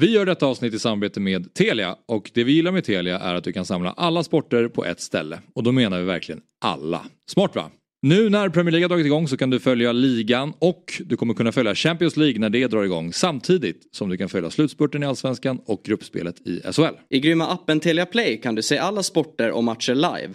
Vi gör detta avsnitt i samarbete med Telia och det vi gillar med Telia är att du kan samla alla sporter på ett ställe. Och då menar vi verkligen alla. Smart va? Nu när Premier League har dragit igång så kan du följa ligan och du kommer kunna följa Champions League när det drar igång samtidigt som du kan följa slutspurten i Allsvenskan och gruppspelet i SHL. I grymma appen Telia Play kan du se alla sporter och matcher live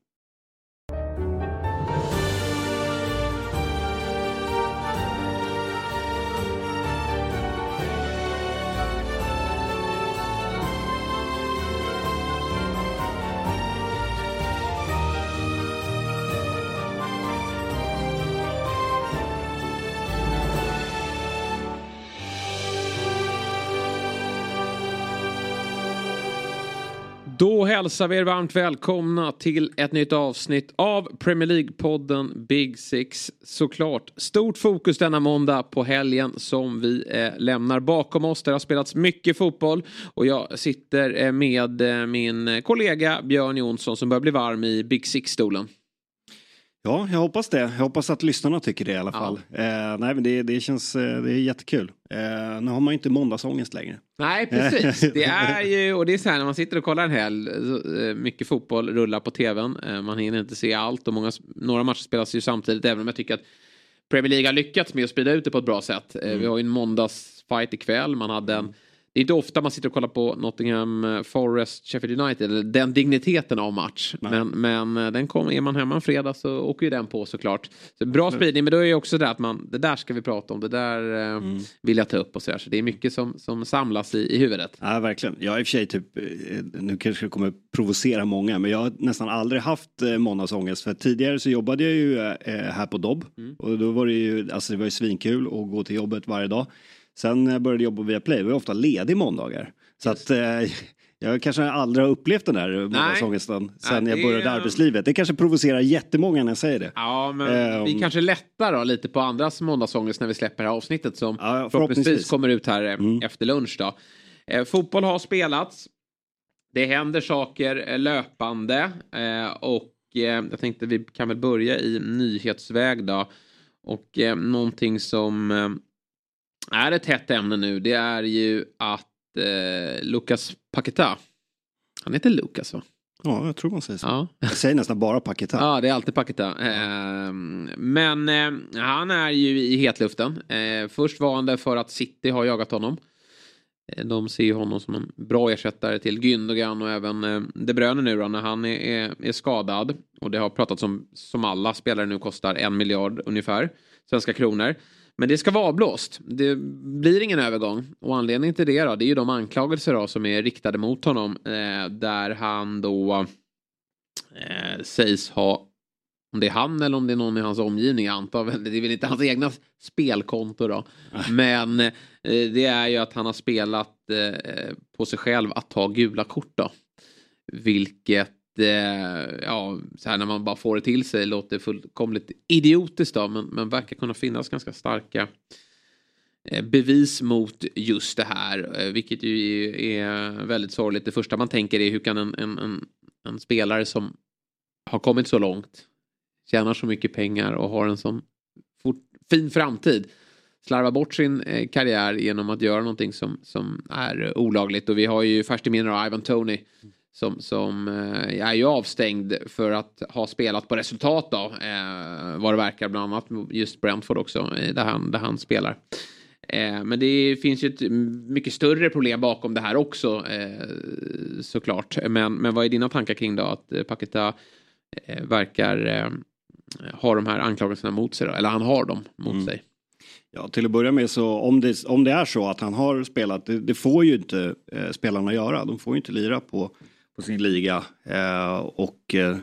Då hälsar vi er varmt välkomna till ett nytt avsnitt av Premier League-podden Big Six. Såklart stort fokus denna måndag på helgen som vi eh, lämnar bakom oss. Det har spelats mycket fotboll och jag sitter eh, med eh, min kollega Björn Jonsson som börjar bli varm i Big Six-stolen. Ja, jag hoppas det. Jag hoppas att lyssnarna tycker det i alla fall. Ja. Eh, nej, men det, det känns eh, det är jättekul. Eh, nu har man ju inte måndagsångest längre. Nej, precis. Det är ju, och det är så här när man sitter och kollar en helg, eh, mycket fotboll rullar på tvn. Eh, man hinner inte se allt och många, några matcher spelas ju samtidigt, även om jag tycker att Premier League har lyckats med att sprida ut det på ett bra sätt. Eh, mm. Vi har ju en måndagsfight ikväll, man hade en det är inte ofta man sitter och kollar på Nottingham eh, Forest, Sheffield United, eller den digniteten av match. Men, men eh, den kommer, är man hemma en fredag så åker ju den på såklart. Så bra spridning, men då är det också det att man, det där ska vi prata om, det där eh, mm. vill jag ta upp och sådär. Så det är mycket som, som samlas i, i huvudet. Ja, verkligen. Jag är i och för sig typ, nu kanske det kommer provocera många, men jag har nästan aldrig haft måndagsångest. För tidigare så jobbade jag ju här på Dobb mm. och då var det ju, alltså det var ju svinkul att gå till jobbet varje dag. Sen när jag började jobba via Play, var jag ofta ledig måndagar. Så att eh, jag kanske aldrig har upplevt den där måndagsångesten sen Nej, jag började är... arbetslivet. Det kanske provocerar jättemånga när jag säger det. Ja, men um... vi kanske lättar då lite på andras måndagsångest när vi släpper det här avsnittet som ja, förhoppningsvis. förhoppningsvis kommer ut här eh, mm. efter lunch då. Eh, fotboll har spelats. Det händer saker eh, löpande eh, och eh, jag tänkte vi kan väl börja i nyhetsväg då. Och eh, någonting som är ett hett ämne nu det är ju att eh, Lucas Paqueta, han heter Lucas va? Ja, jag tror man säger så. Ja. Jag säger nästan bara Paqueta. Ja, det är alltid Paqueta. Eh, men eh, han är ju i hetluften. Eh, först var han där för att City har jagat honom. Eh, de ser ju honom som en bra ersättare till Gündogan och även De Bruyne nu då när han är, är, är, skadad. Och det har pratats om, som alla spelare nu kostar en miljard ungefär svenska kronor. Men det ska vara avblåst. Det blir ingen övergång. Och anledningen till det då, det är ju de anklagelser då som är riktade mot honom. Eh, där han då eh, sägs ha, om det är han eller om det är någon i hans omgivning, jag antar väl, det är väl inte hans egna spelkonto då. Men eh, det är ju att han har spelat eh, på sig själv att ta gula kort då. Vilket Eh, ja, så här när man bara får det till sig låter fullkomligt idiotiskt då, men, men verkar kunna finnas ganska starka eh, bevis mot just det här, eh, vilket ju är väldigt sorgligt. Det första man tänker är hur kan en, en, en, en spelare som har kommit så långt, tjänar så mycket pengar och har en sån fort, fin framtid slarva bort sin karriär genom att göra någonting som, som är olagligt. Och vi har ju färskt i minne Ivan Tony som, som eh, är ju avstängd för att ha spelat på resultat då. Eh, vad det verkar, bland annat just Brentford också, där han, där han spelar. Eh, men det finns ju ett mycket större problem bakom det här också eh, såklart. Men, men vad är dina tankar kring då att Paketa eh, verkar ha de här anklagelserna mot sig då? Eller han har dem mot mm. sig. Ja, till att börja med så om det, om det är så att han har spelat, det, det får ju inte eh, spelarna göra. De får ju inte lira på på sin liga eh, och, eh,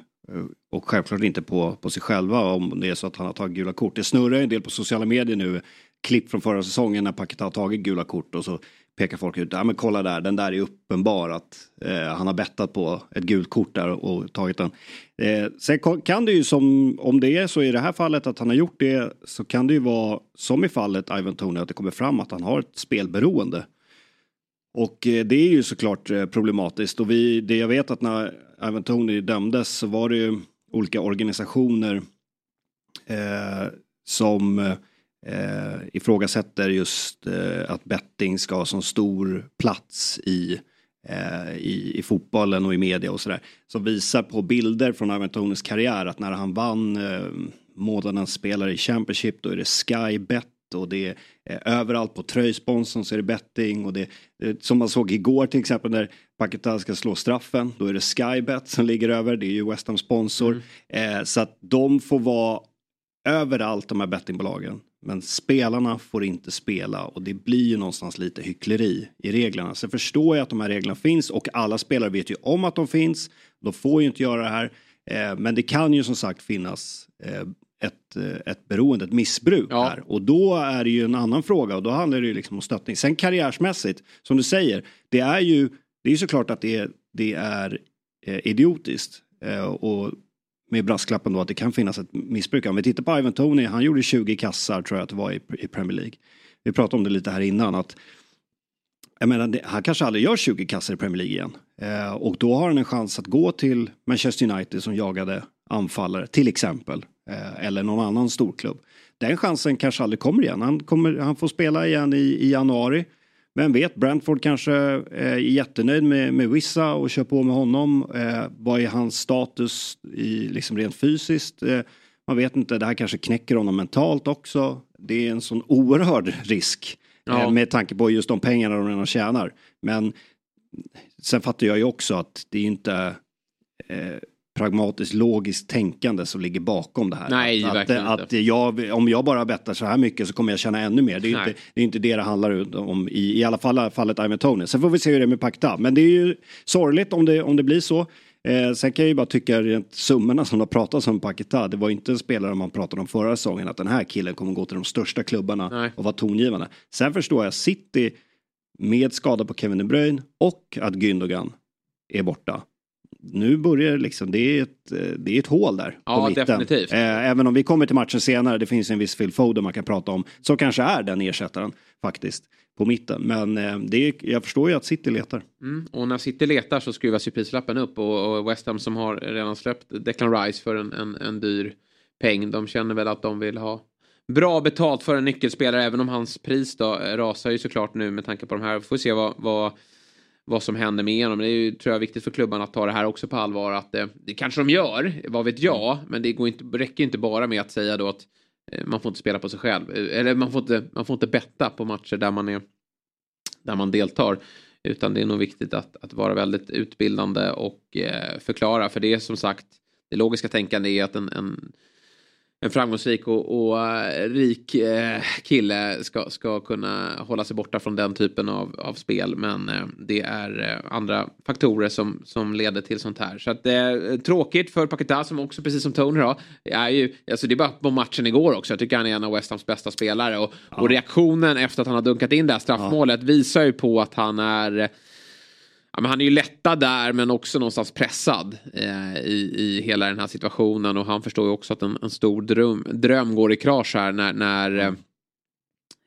och självklart inte på, på sig själva om det är så att han har tagit gula kort. Det snurrar en del på sociala medier nu, klipp från förra säsongen när Paket har tagit gula kort och så pekar folk ut, ja men kolla där, den där är uppenbar att eh, han har bettat på ett gult kort där och, tagit den. Eh, sen kan det ju som, om det är så i det här fallet att han har gjort det, så kan det ju vara som i fallet Ivan Tony att det kommer fram att han har ett spelberoende. Och eh, det är ju såklart eh, problematiskt och vi, det jag vet att när Ivan Tony dömdes så var det ju olika organisationer eh, som eh, ifrågasätter just eh, att betting ska ha så stor plats i, eh, i, i, fotbollen och i media och sådär. Som visar på bilder från Ivan Tonys karriär att när han vann eh, månadens spelare i Championship då är det Sky Bet och det är eh, överallt på tröjsponsorn så är det betting och det, det som man såg igår till exempel när Paketa ska slå straffen då är det Skybet som ligger över, det är ju West Ham sponsor. Mm. Eh, så att de får vara överallt de här bettingbolagen. Men spelarna får inte spela och det blir ju någonstans lite hyckleri i reglerna. Sen förstår jag att de här reglerna finns och alla spelare vet ju om att de finns. De får ju inte göra det här. Eh, men det kan ju som sagt finnas eh, ett, eh, ett beroende, ett missbruk ja. här. Och då är det ju en annan fråga och då handlar det ju liksom om stöttning. Sen karriärsmässigt, som du säger, det är ju, det är såklart att det är, det är eh, idiotiskt. Eh, och med brasklappen då att det kan finnas ett missbruk. Om vi tittar på Ivan Tony, han gjorde 20 kassar tror jag att det var i, i Premier League. Vi pratade om det lite här innan att jag menar, det, han kanske aldrig gör 20 kassar i Premier League igen. Eh, och då har han en chans att gå till Manchester United som jagade anfallare till exempel. Eh, eller någon annan storklubb. Den chansen kanske aldrig kommer igen. Han, kommer, han får spela igen i, i januari. Vem vet, Brentford kanske eh, är jättenöjd med, med Wissa och kör på med honom. Eh, vad är hans status i, liksom rent fysiskt? Eh, man vet inte, det här kanske knäcker honom mentalt också. Det är en sån oerhörd risk eh, ja. med tanke på just de pengarna de redan tjänar. Men sen fattar jag ju också att det är inte eh, pragmatiskt logiskt tänkande som ligger bakom det här. Nej, att, verkligen att, inte. att jag, om jag bara bettar så här mycket så kommer jag tjäna ännu mer. Det är, inte, det är inte det det handlar om i, i alla fall fallet Ivan Tony. Sen får vi se hur det är med Pakta. Men det är ju sorgligt om det, om det blir så. Eh, sen kan jag ju bara tycka rent summorna som har pratats om Paketa, det var inte en spelare man pratade om förra säsongen att den här killen kommer gå till de största klubbarna Nej. och vara tongivande. Sen förstår jag City med skada på Kevin De Bruyne och att Gündogan är borta nu börjar liksom, det är ett, det är ett hål där. Ja, på mitten. definitivt. Eh, även om vi kommer till matchen senare, det finns en viss Phil Foden man kan prata om, som kanske är den ersättaren faktiskt på mitten. Men eh, det är, jag förstår ju att City letar. Mm, och när City letar så skruvas ju prislappen upp och, och West Ham som har redan släppt Declan Rice för en, en, en dyr peng, de känner väl att de vill ha bra betalt för en nyckelspelare även om hans pris då rasar ju såklart nu med tanke på de här. Får se vad, vad vad som händer med honom. Det är ju, tror jag, viktigt för klubbarna att ta det här också på allvar. Att, eh, det kanske de gör, vad vet jag. Men det går inte, räcker inte bara med att säga då att eh, man får inte spela på sig själv. Eh, eller man får inte, man får inte betta på matcher där man, är, där man deltar. Utan det är nog viktigt att, att vara väldigt utbildande och eh, förklara. För det är som sagt, det logiska tänkande är att en, en en framgångsrik och, och uh, rik uh, kille ska, ska kunna hålla sig borta från den typen av, av spel. Men uh, det är andra faktorer som, som leder till sånt här. Så att det är tråkigt för Paketa som också precis som Tony då. Är ju, alltså det är bara på matchen igår också. Jag tycker han är en av West Hams bästa spelare. Och, ja. och reaktionen efter att han har dunkat in det här straffmålet ja. visar ju på att han är Ja, men han är ju lättad där men också någonstans pressad eh, i, i hela den här situationen och han förstår ju också att en, en stor dröm, dröm går i krasch här när, när, mm.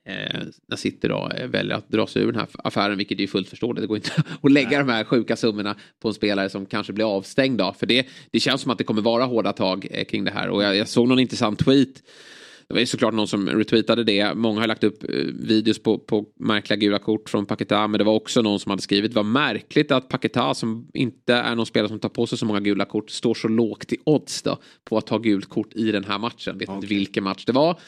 eh, när City då eh, väljer att dra sig ur den här affären vilket är fullt förståeligt. Det går inte att lägga de här sjuka summorna på en spelare som kanske blir avstängd då. För det, det känns som att det kommer vara hårda tag eh, kring det här och jag, jag såg någon intressant tweet det var ju såklart någon som retweetade det. Många har lagt upp eh, videos på, på märkliga gula kort från Paketa. Men det var också någon som hade skrivit. Det var märkligt att Paketa som inte är någon spelare som tar på sig så många gula kort. Står så lågt i odds då. På att ta gult kort i den här matchen. Vet okay. inte vilken match det var.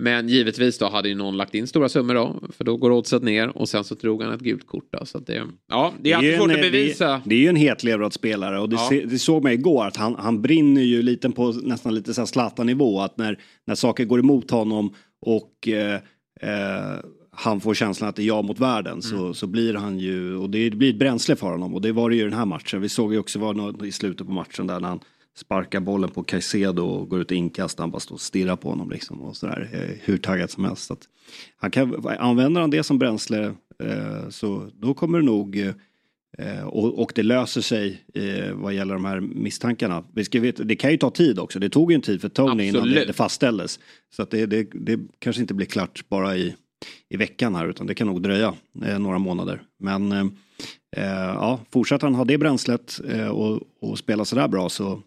Men givetvis då hade ju någon lagt in stora summor då. För då går oddset ner och sen så drog han ett gult kort då. Så det, ja, det är alltid svårt att bevisa. Det, det, är ju en hetlevrad spelare och det, ja. se, det såg man igår att han, han brinner ju lite på nästan lite så Zlatan-nivå. Att när, när saker går emot honom och eh, eh, han får känslan att det är jag mot världen mm. så, så blir han ju, och det blir ett bränsle för honom och det var det ju i den här matchen. Vi såg ju också något i slutet på matchen där när han sparkar bollen på Caicedo och går ut och inkastar. Han bara står och stirrar på honom liksom och sådär. Eh, hur taggad som helst. Att han kan, använder han det som bränsle Eh, så då kommer det nog Eh, och, och, det löser sig eh, vad gäller de här misstankarna. Vi ska veta, det kan ju ta tid också. Det tog ju en tid för Tony Absolut. innan det, det fastställdes. Så att det, det, det, kanske inte blir klart bara i, i veckan här utan det kan nog dröja några månader. Men ja, fortsätter han ha det bränslet och, och spela sådär bra så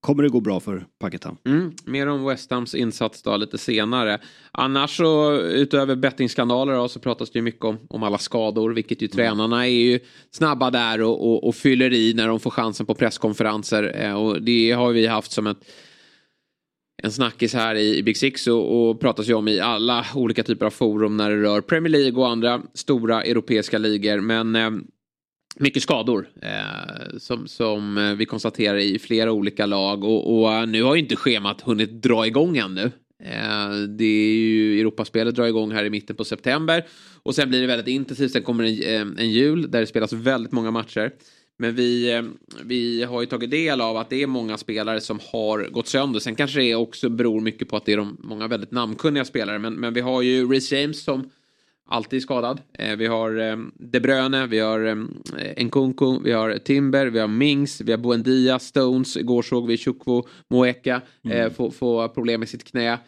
kommer det gå bra för Pakistan. Mm, mer om West Hams insats då lite senare. Annars så utöver bettingskandaler så pratas det ju mycket om, om alla skador vilket ju mm. tränarna är ju snabba där och, och, och, fyller i när de får chansen på presskonferenser. Eh, och det har vi haft som ett en snackis här i Big Six och, och pratas ju om i alla olika typer av forum när det rör Premier League och andra stora europeiska ligor. Men eh, mycket skador eh, som, som eh, vi konstaterar i flera olika lag och, och eh, nu har ju inte schemat hunnit dra igång ännu. Eh, det är ju Europaspelet drar igång här i mitten på september och sen blir det väldigt intensivt. Sen kommer en, eh, en jul där det spelas väldigt många matcher. Men vi, vi har ju tagit del av att det är många spelare som har gått sönder. Sen kanske det också beror mycket på att det är de många väldigt namnkunniga spelare. Men, men vi har ju Reece James som alltid skadad. Eh, vi har eh, De Bruyne, vi har eh, Nkunku, vi har Timber, vi har Mings, vi har Buendia, Stones. Igår såg vi Chukwu Moeka mm. få, få problem med sitt knä.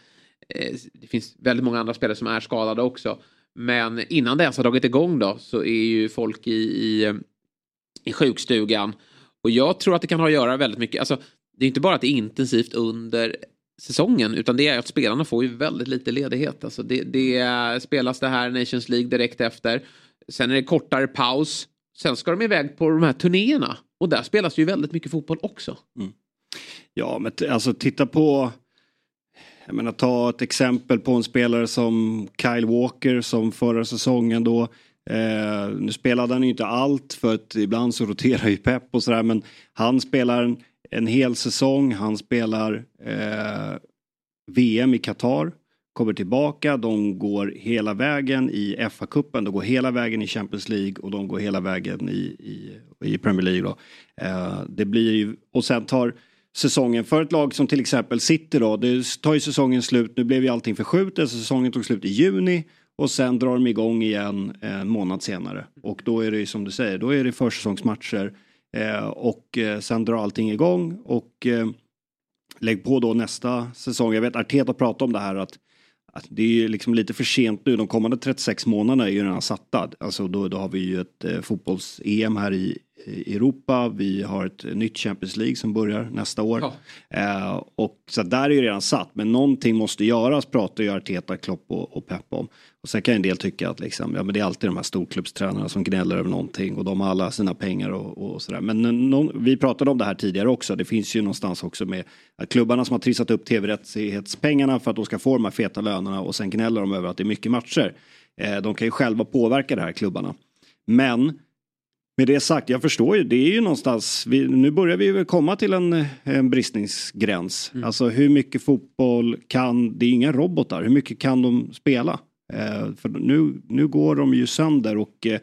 Det finns väldigt många andra spelare som är skadade också. Men innan det ens har dragit igång då så är ju folk i, i, i sjukstugan. Och jag tror att det kan ha att göra väldigt mycket. Alltså, det är inte bara att det är intensivt under säsongen utan det är att spelarna får ju väldigt lite ledighet. Alltså det, det spelas det här Nations League direkt efter. Sen är det kortare paus. Sen ska de iväg på de här turnéerna. Och där spelas ju väldigt mycket fotboll också. Mm. Ja, men alltså titta på... Jag menar ta ett exempel på en spelare som Kyle Walker som förra säsongen då. Eh, nu spelade han ju inte allt för att ibland så roterar ju Pep och sådär men han spelar en hel säsong. Han spelar eh, VM i Qatar. Kommer tillbaka, de går hela vägen i FA-cupen, de går hela vägen i Champions League och de går hela vägen i, i, i Premier League. Då. Eh, det blir ju, och sen tar säsongen för ett lag som till exempel City då, det tar ju säsongen slut, nu blev ju allting förskjutet, säsongen tog slut i juni och sen drar de igång igen en månad senare. Och då är det ju som du säger, då är det försäsongsmatcher och eh, sen drar allting igång och eh, lägg på då nästa säsong. Jag vet Arteta pratade om det här att, att det är ju liksom lite för sent nu. De kommande 36 månaderna är ju redan satta. Alltså då, då har vi ju ett eh, fotbolls-EM här i, i Europa. Vi har ett nytt Champions League som börjar nästa år. Ja. Eh, och så där är ju redan satt. Men någonting måste göras pratar ju Arteta, Klopp och, och Pep om. Och sen kan en del tycka att liksom, ja, men det är alltid de här storklubbstränarna som gnäller över någonting och de har alla sina pengar och, och sådär. Men någon, vi pratade om det här tidigare också. Det finns ju någonstans också med att klubbarna som har trissat upp tv-rättighetspengarna för att de ska få de här feta lönerna och sen gnäller de över att det är mycket matcher. Eh, de kan ju själva påverka det här klubbarna. Men med det sagt, jag förstår ju, det är ju någonstans, vi, nu börjar vi väl komma till en, en bristningsgräns. Mm. Alltså hur mycket fotboll kan, det är inga robotar, hur mycket kan de spela? Eh, för nu, nu går de ju sönder och eh,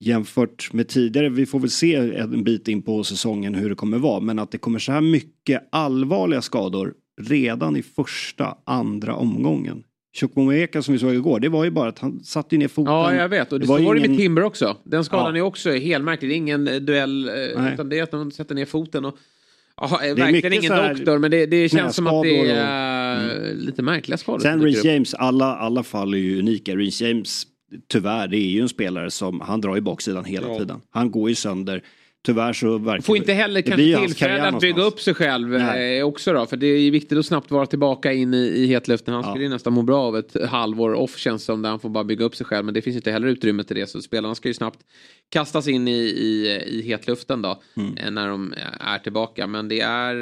jämfört med tidigare, vi får väl se en bit in på säsongen hur det kommer vara, men att det kommer så här mycket allvarliga skador redan i första, andra omgången. Chukwu som vi såg igår, det var ju bara att han satte ner foten. Ja, jag vet. Och det, det var så var ingen... det med Timber också. Den skadan ja. är också helmärklig. Det är ingen eh, duell, Nej. utan det är att de sätter ner foten. Och... Ja, verkligen ingen här... doktor, men det, det känns som att det är och... mm. lite märkliga skador. Sen Reece James, alla, alla fall är ju unika. Reece James, tyvärr, det är ju en spelare som, han drar ju baksidan hela ja. tiden. Han går ju sönder tyvärr så verkar Får inte heller kanske tillfälle att bygga upp sig själv eh, också då. För det är viktigt att snabbt vara tillbaka in i, i hetluften. Han ja. skulle ju nästan må bra av ett halvår off känns som. Där han får bara bygga upp sig själv. Men det finns inte heller utrymme till det. Så spelarna ska ju snabbt kastas in i, i, i hetluften då. Mm. Eh, när de är tillbaka. Men det är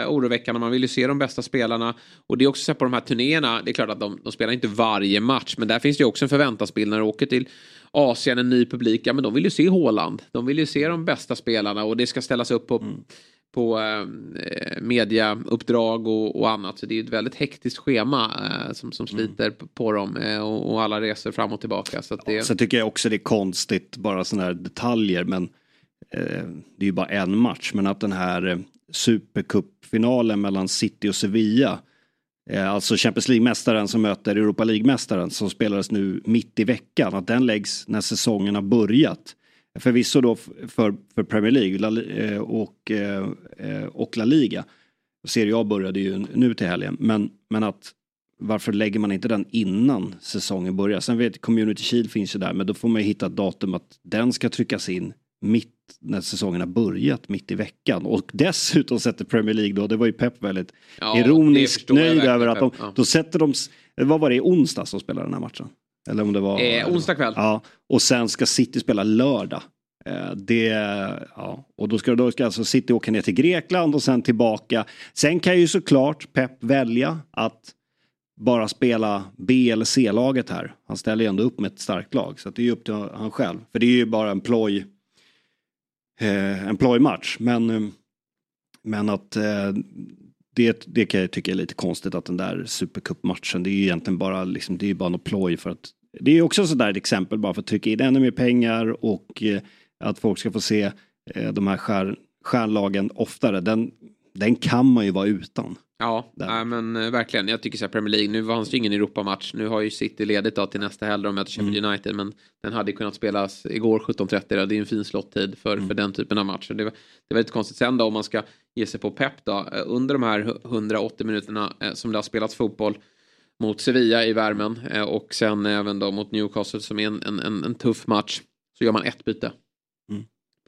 eh, oroväckande. Man vill ju se de bästa spelarna. Och det är också så på de här turnéerna. Det är klart att de, de spelar inte varje match. Men där finns det ju också en förväntansbild när du åker till Asien, en ny publik, ja men de vill ju se Håland. De vill ju se de bästa spelarna och det ska ställas upp på, mm. på eh, mediauppdrag och, och, annat. Så det är ett väldigt hektiskt schema eh, som, som mm. sliter mm. på dem eh, och, och, alla resor fram och tillbaka. Så det... ja, sen tycker jag också det är konstigt, bara sådana här detaljer, men eh, det är ju bara en match, men att den här eh, supercupfinalen mellan City och Sevilla Eh, alltså Champions League-mästaren som möter Europa League-mästaren som spelades nu mitt i veckan, att den läggs när säsongen har börjat. Förvisso då för, för Premier League eh, och, eh, och La Liga. Serie A började ju nu till helgen, men, men att varför lägger man inte den innan säsongen börjar? Sen vet Community Shield finns ju där, men då får man ju hitta ett datum att den ska tryckas in mitt när säsongen har börjat mitt i veckan. Och dessutom sätter Premier League då, det var ju Pep väldigt ja, ironiskt nöjd över att de, ja. då sätter de, vad var det, i onsdag som spelade den här matchen? Eller om det var... Eh, onsdag kväll. Ja, och sen ska City spela lördag. Eh, det, ja, och då ska, då ska alltså City åka ner till Grekland och sen tillbaka. Sen kan ju såklart Pep välja att bara spela B eller C-laget här. Han ställer ju ändå upp med ett starkt lag så det är ju upp till han själv. För det är ju bara en ploj Eh, en plojmatch. Men, eh, men att eh, det, det kan jag tycka är lite konstigt att den där supercupmatchen det är ju egentligen bara, liksom, det är bara något ploj för att det är också sådär ett exempel bara för att trycka in ännu mer pengar och eh, att folk ska få se eh, de här stjär, stjärnlagen oftare. Den, den kan man ju vara utan. Ja, nej, men eh, verkligen. Jag tycker så här Premier League, nu fanns det ingen Europamatch. Nu har ju City ledigt då till nästa helg, de möter Sheffield mm. United. Men den hade kunnat spelas igår 17.30, det är en fin slottid för, mm. för den typen av matcher. Det, var, det var lite konstigt. Sen då om man ska ge sig på Pep då, eh, under de här 180 minuterna eh, som det har spelats fotboll mot Sevilla i värmen och sen även då mot Newcastle som är en, en, en tuff match. Så gör man ett byte.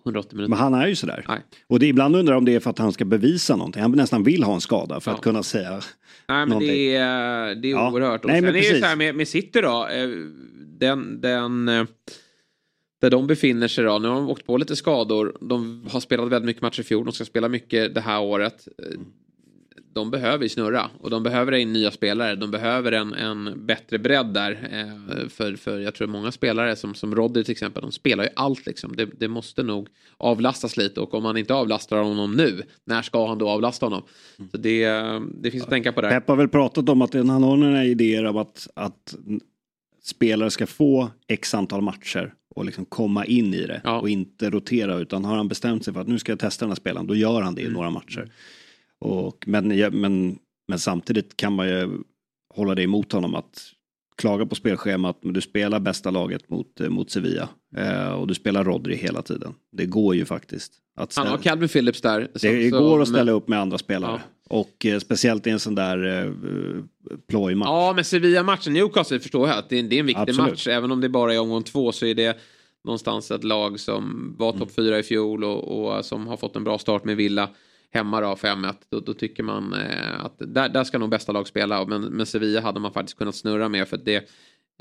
180 minuter. Men han är ju sådär. Nej. Och det, ibland undrar jag om det är för att han ska bevisa någonting. Han nästan vill ha en skada för ja. att kunna säga Nej men någonting. det är, det är ja. oerhört. Och Nej, sen är det så här med, med City då. Eh, den, den, eh, där de befinner sig då. Nu har de åkt på lite skador. De har spelat väldigt mycket matcher i fjol. De ska spela mycket det här året de behöver snurra och de behöver in nya spelare. De behöver en, en bättre bredd där. Eh, för, för jag tror många spelare som, som Rodri till exempel, de spelar ju allt liksom. Det, det måste nog avlastas lite och om man inte avlastar honom nu, när ska han då avlasta honom? Så det, det finns att tänka på där. Pep har väl pratat om att han har några idéer om att, att spelare ska få x antal matcher och liksom komma in i det ja. och inte rotera utan har han bestämt sig för att nu ska jag testa den här spelaren då gör han det i mm. några matcher. Och, men, men, men samtidigt kan man ju hålla det emot honom att klaga på spelschemat men du spelar bästa laget mot, mot Sevilla. Eh, och du spelar Rodri hela tiden. Det går ju faktiskt. Att ställa, Han har Calvin Phillips där. det så, går att ställa men... upp med andra spelare. Ja. Och eh, speciellt i en sån där eh, plojmatch. Ja men Sevilla-matchen, Newcastle förstår jag att det är, det är en viktig Absolut. match. Även om det bara är omgång två så är det någonstans ett lag som var topp mm. fyra i fjol och, och som har fått en bra start med Villa hemma då 5-1 då, då, tycker man eh, att där, där ska nog bästa lag spela men, men Sevilla hade man faktiskt kunnat snurra med för det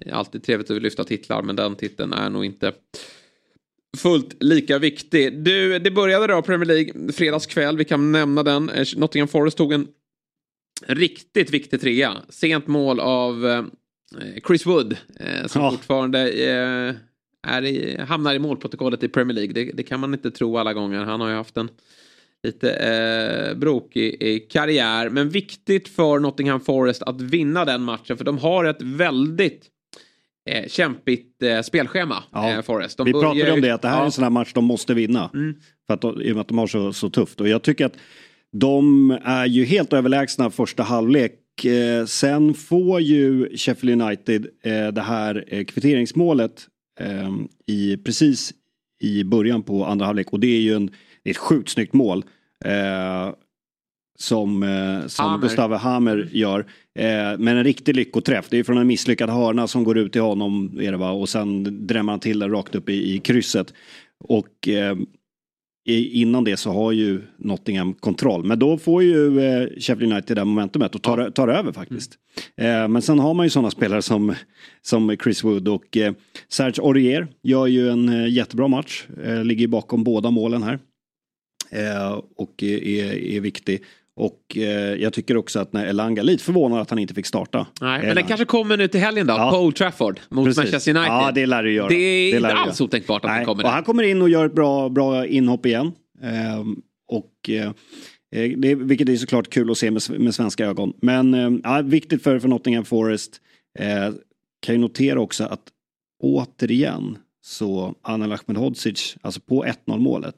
är alltid trevligt att lyfta titlar men den titeln är nog inte fullt lika viktig. Du, det började då Premier League fredagskväll, vi kan nämna den. Eh, Nottingham Forest tog en riktigt viktig trea. Sent mål av eh, Chris Wood eh, som ja. fortfarande eh, är i, hamnar i målprotokollet i Premier League. Det, det, kan man inte tro alla gånger. Han har ju haft en lite eh, brokig karriär. Men viktigt för Nottingham Forest att vinna den matchen för de har ett väldigt eh, kämpigt eh, spelschema. Ja. Eh, Forest. De Vi pratade om det, att det här ja. är en sån här match de måste vinna. Mm. För att, I och med att de har så, så tufft. Och jag tycker att de är ju helt överlägsna första halvlek. Eh, sen får ju Sheffield United eh, det här eh, kvitteringsmålet i, precis i början på andra halvlek. Och det är ju en det är ett sjukt snyggt mål. Eh, som, eh, som Gustav Hammer gör. Eh, men en riktig lyckoträff. Det är från en misslyckad hörna som går ut till honom. Är det va? Och sen drämmer han till den rakt upp i, i krysset. Och eh, innan det så har ju Nottingham kontroll. Men då får ju eh, Sheffield United det momentumet och tar, tar över faktiskt. Mm. Eh, men sen har man ju sådana spelare som, som Chris Wood och eh, Serge Aurier gör ju en eh, jättebra match. Eh, ligger bakom båda målen här. Eh, och är, är viktig. Och eh, jag tycker också att när Elanga, lite förvånad att han inte fick starta. Nej, men den kanske kommer nu till helgen då, ja. på Old Trafford mot Precis. Manchester United. Ja, det lär det göra. Det är det inte alls otänkbart att Nej. den kommer. Och han kommer in och gör ett bra, bra inhopp igen. Eh, och eh, det, vilket är såklart kul att se med, med svenska ögon. Men eh, ja, viktigt för, för Nottingham Forest. Eh, kan ju notera också att återigen så Anel Ahmedhodzic, alltså på 1-0 målet.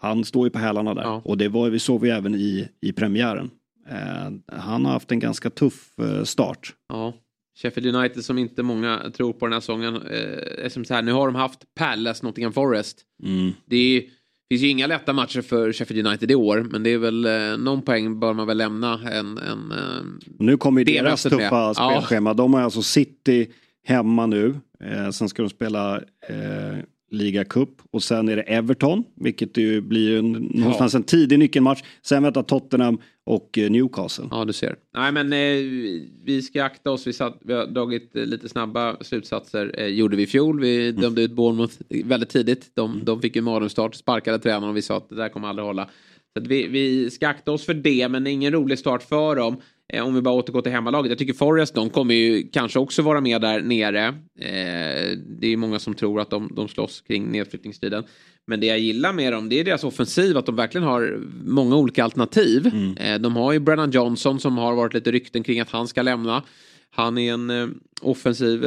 Han står ju på hälarna där ja. och det var, vi såg vi även i, i premiären. Eh, han har haft en ganska tuff eh, start. Ja. Sheffield United som inte många tror på den här säsongen. Eh, som så här, nu har de haft Palace, Nottingham Forest. Mm. Det är, finns ju inga lätta matcher för Sheffield United i år. Men det är väl eh, någon poäng bör man väl lämna en... en eh, nu kommer ju deras tuffa med. spelschema. De har alltså City hemma nu. Eh, sen ska de spela eh, Liga Cup och sen är det Everton, vilket ju blir en, någonstans en tidig nyckelmatch. Sen väntar Tottenham och eh, Newcastle. Ja, du ser. Nej, men eh, vi ska akta oss. Vi, satt, vi har dragit eh, lite snabba slutsatser. Eh, gjorde vi i fjol. Vi dömde ut Bournemouth väldigt tidigt. De, de fick ju mardrömsstart, sparkade tränaren och vi sa att det där kommer aldrig hålla. Så vi, vi ska akta oss för det, men det är ingen rolig start för dem. Eh, om vi bara återgår till hemmalaget. Jag tycker Forrest, de kommer ju kanske också vara med där nere. Eh, det är många som tror att de, de slåss kring nedflyttningstiden. Men det jag gillar med dem det är deras offensiv, att de verkligen har många olika alternativ. Eh, de har ju Brennan Johnson som har varit lite rykten kring att han ska lämna. Han är en offensiv,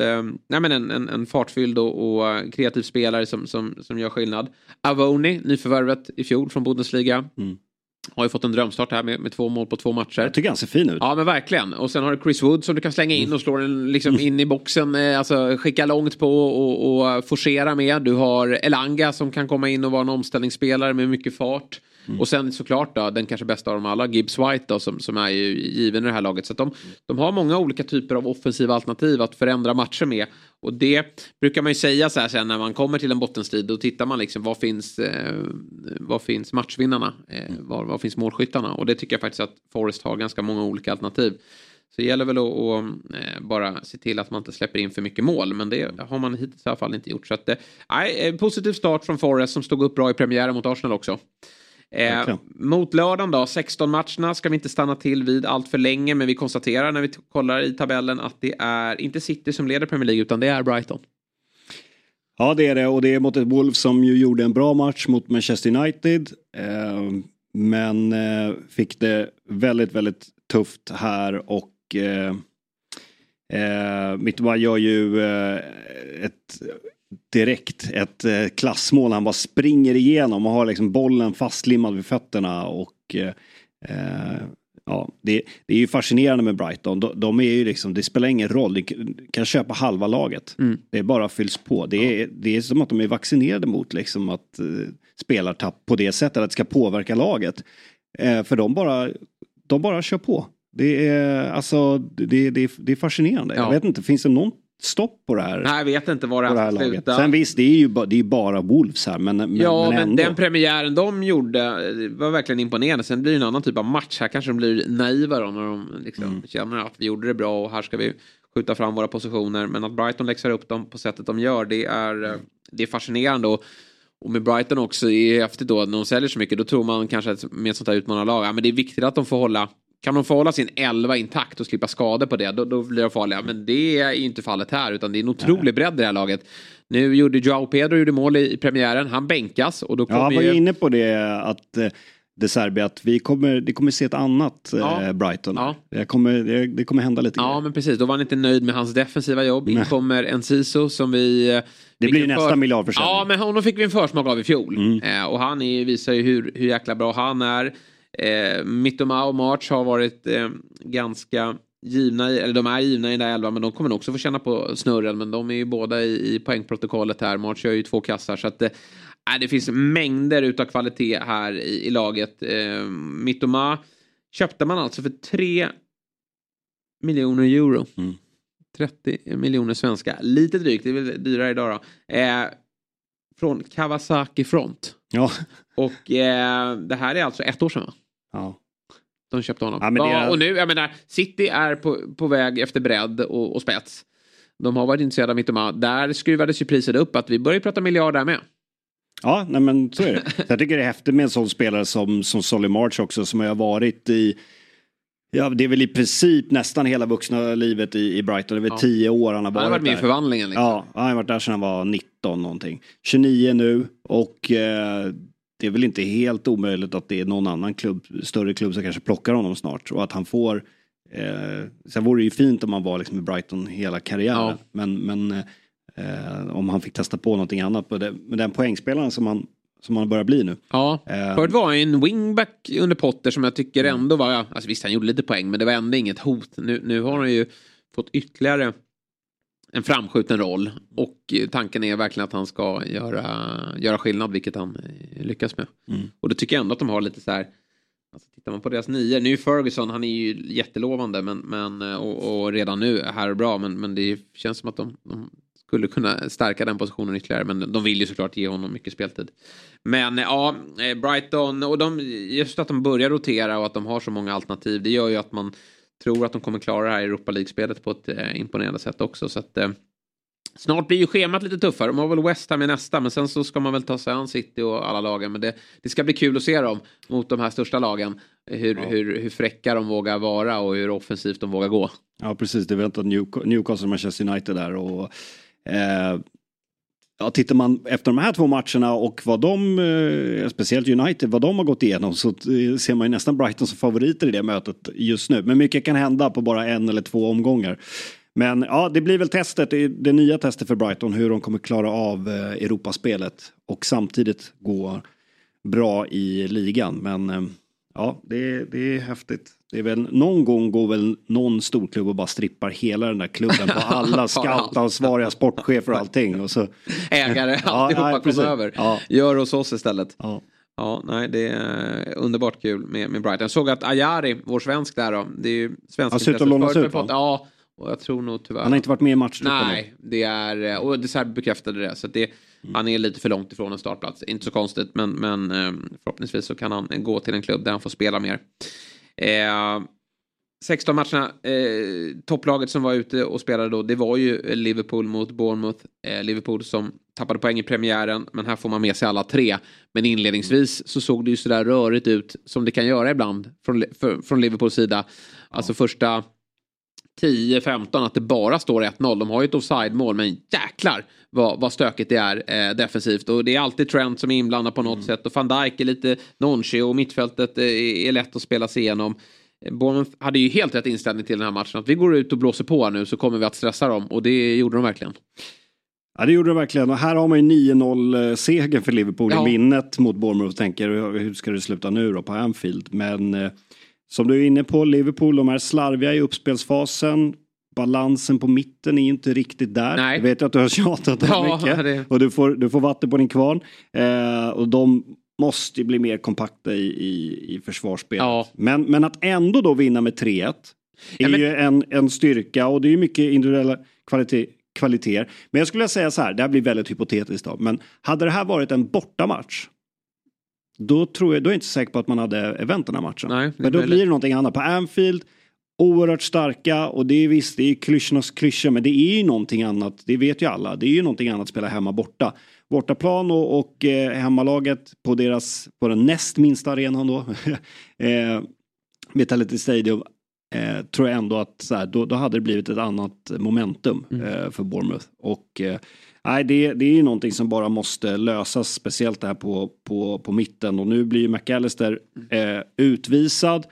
nej men en, en, en fartfylld och, och kreativ spelare som, som, som gör skillnad. Avoni, nyförvärvet i fjol från Bundesliga. Mm. Har ju fått en drömstart här med, med två mål på två matcher. Jag tycker han ser fin ut. Ja men verkligen. Och sen har du Chris Wood som du kan slänga in och slå den liksom in i boxen. eh, Alltså skicka långt på och, och forcera med. Du har Elanga som kan komma in och vara en omställningsspelare med mycket fart. Och sen såklart då, den kanske bästa av dem alla, Gibbs White då, som, som är ju given i det här laget. Så de, de har många olika typer av offensiva alternativ att förändra matcher med. Och det brukar man ju säga så här sen när man kommer till en bottenstrid. Då tittar man liksom, var finns, eh, var finns matchvinnarna? Eh, var, var finns målskyttarna? Och det tycker jag faktiskt att Forrest har ganska många olika alternativ. Så det gäller väl att, att eh, bara se till att man inte släpper in för mycket mål. Men det har man hittills i alla fall inte gjort. Så att, eh, nej, eh, positiv start från Forrest som stod upp bra i premiären mot Arsenal också. Eh, mot lördagen då, 16 matcherna ska vi inte stanna till vid allt för länge. Men vi konstaterar när vi kollar i tabellen att det är inte City som leder Premier League utan det är Brighton. Ja det är det och det är mot ett Wolves som ju gjorde en bra match mot Manchester United. Eh, men eh, fick det väldigt, väldigt tufft här och eh, eh, Mittoma gör ju eh, ett direkt ett eh, klassmål. Han bara springer igenom och har liksom bollen fastlimmad vid fötterna och eh, eh, Ja, det, det är ju fascinerande med Brighton. De, de är ju liksom, det spelar ingen roll, du kan köpa halva laget. Mm. Det bara fylls på. Det är, det är som att de är vaccinerade mot liksom att eh, spelartapp på det sättet, att det ska påverka laget. Eh, för de bara, de bara kör på. Det är, alltså, det, det, det är fascinerande. Ja. Jag vet inte, finns det någon stopp på det här? Nej, jag vet inte var det på det här här ska laget. sluta. Sen visst, det är ju bara, det är bara Wolves här, men, men, ja, men men, den premiären de gjorde var verkligen imponerande. Sen blir det en annan typ av match. Här kanske de blir naiva då när de liksom Mm. känner att vi gjorde det bra och här ska vi skjuta fram våra positioner. Men att Brighton läxar upp dem på sättet de gör, det är, eh, det är fascinerande. Och, och med Brighton också, är häftigt då när de säljer så mycket, då tror man kanske att med ett sånt här utmanarlag, ja men det är viktigt att de får hålla kan de få hålla sin elva intakt och slippa skador på det, då, då blir de farliga. Men det är inte fallet här, utan det är en otrolig bredd i det här laget. Nu gjorde Joao Pedro gjorde mål i, premiären, han bänkas och då Ja, kommer han var ju... inne på det att eh, De Serbi att vi kommer, det kommer se ett annat eh, Ja. Brighton. Ja. Det, kommer, det, kommer hända lite Ja, grejer. men precis. Då var han inte nöjd med hans defensiva jobb. In kommer Enciso som vi... eh, Det blir nästa miljardförsäljning. Ja, men honom fick vi en försmak av i fjol. Mm. Eh, och han är, visar ju hur, hur jäkla bra han är. Eh, Mittoma och March har varit eh, ganska givna, i, eller de är givna i den där elvan men de kommer också få känna på snurren men de är ju båda i, i poängprotokollet här. March gör ju två kassar så att eh, det finns mängder utav kvalitet här i, i laget. Eh, Mittoma köpte man alltså för 3 miljoner euro. Mm. 30 miljoner svenska. Lite drygt, det är väl dyrare idag då. Eh, från Kawasaki Front. Ja. Och eh, det här är alltså ett år sedan va? Ja. De köpte honom. Ja, är- Ja, och nu, jag menar, City är på, på väg efter bredd och, och spets. De har varit intresserade av Mittoma. Där skruvades ju priset upp att vi börjar prata miljard där med. Ja, nej men så är det. Jag tycker det är häftigt med en sån spelare som, som Solly March också som har varit i Ja, det är väl i princip nästan hela vuxna livet i, i Brighton. Det är väl Ja. tio år han har Han varit har varit med i där. förvandlingen. Liksom. Ja, han har varit där sedan han var 19 någonting. 29 nu och eh, det är väl inte helt omöjligt att det är någon annan klubb, större klubb som kanske plockar honom snart och att han får eh, Sen vore det ju fint om han var liksom i Brighton hela karriären. Ja. Men, men eh, om han fick testa på någonting annat. Med den poängspelaren som han som han börjar bli nu. Ja, Eh. förut var han en wingback under Potter som jag tycker ändå var, alltså visst han gjorde lite poäng men det var ändå inget hot. Nu, nu har han ju fått ytterligare en framskjuten roll och eh, tanken är verkligen att han ska göra, göra skillnad vilket han eh, lyckas med. Mm. Och då tycker jag ändå att de har lite så här Alltså, tittar man på deras nio, nu är Ferguson, han är ju jättelovande men, men, eh, och, och redan nu är här bra men, men det känns som att de, de skulle kunna stärka den positionen ytterligare men de vill ju såklart ge honom mycket speltid. Men ja, Brighton och de, just att de börjar rotera och att de har så många alternativ det gör ju att man tror att de kommer klara det här Europa League-spelet på ett eh, imponerande sätt också. Så att, eh, Snart blir ju schemat lite tuffare. De har väl West Ham i nästa men sen så ska man väl ta sig an City och alla lagen. Men det, det ska bli kul att se dem mot de här största lagen. Hur, hur, hur fräcka de vågar vara och hur offensivt de vågar gå. Ja precis, det väntar Newc- Newcastle och Manchester United där. Och, eh, ja, tittar man efter de här två matcherna och vad de, eh, speciellt United, vad de har gått igenom så eh, ser man ju nästan Brighton som favoriter i det mötet just nu. Men mycket kan hända på bara en eller två omgångar. Men ja, det blir väl testet, det, nya testet för Brighton, hur de kommer klara av eh, Europaspelet och samtidigt gå bra i ligan. Men ja, det, det är häftigt. Det är väl, någon gång går väl någon storklubb och bara strippar hela den där klubben på alla scoutansvariga sportchefer och allting. Och så, Ägare, alltihopa ja, kommer över. Ja. Gör hos oss istället. ja. Ja, nej, det är underbart kul med, med Brighton. Jag såg att Ayari, vår svensk där då, det är ju svenska Han ser ut att lånas ut, va? Ja, och jag tror nog tyvärr. Han har inte varit med i matchtruppen. Nej, det är, och det så här bekräftade det. Så det, han är lite för långt ifrån en startplats. Inte så konstigt, men, men eh, förhoppningsvis så kan han gå till en klubb där han får spela mer. Eh, 16 matcherna, eh, topplaget som var ute och spelade då, det var ju Liverpool mot Bournemouth. Eh, Liverpool som tappade poäng i premiären, men här får man med sig alla tre. Men inledningsvis så såg det ju sådär rörigt ut, som det kan göra ibland från, för, från Liverpools sida. Alltså första 10-15 att det bara står 1-0. De har ju ett offside-mål men jäklar vad, vad stökigt det är eh, defensivt. Och det är alltid Trent som är inblandad på något Mm. sätt. Och van Dijk är lite nonchalant och mittfältet eh, är lätt att spela sig igenom. Eh, Bournemouth hade ju helt rätt inställning till den här matchen. Att vi går ut och blåser på nu så kommer vi att stressa dem. Och det gjorde de verkligen. Ja det gjorde de verkligen och här har man ju 9-0 segern för Liverpool Ja. i minnet mot Bournemouth och tänker hur ska det sluta nu då på Anfield. Men eh, som du är inne på, Liverpool de är slarviga i uppspelsfasen. Balansen på mitten är inte riktigt där. Nej. Jag vet att du har tjatat Ja, ja, mycket. det- Och du får, du får vatten på din kvarn. Eh, och de måste ju bli mer kompakta i, i, i försvarsspelet. Ja. Men, men att ändå då vinna med 3-1 är Ja, men- ju en, en styrka och det är ju mycket individuella kvalitet, kvaliteter. Men jag skulle säga så här, det här blir väldigt hypotetiskt då, men hade det här varit en bortamatch då, tror jag, då är jag inte säker på att man hade vänt den här matchen. Nej, men då möjligt. blir det någonting annat. På Anfield, oerhört starka och det är visst, det är klyschornas klyscha men det är ju någonting annat, det vet ju alla. Det är ju någonting annat att spela hemma borta. Bortaplan och, och eh, hemmalaget på deras, på den näst minsta arenan då, eh, Vitality Stadium, eh, tror jag ändå att så här, då, då hade det blivit ett annat momentum eh, för Bournemouth. Och eh, nej, det, det är ju någonting som bara måste lösas, speciellt det här på, på, på mitten. Och nu blir ju McAllister eh, utvisad.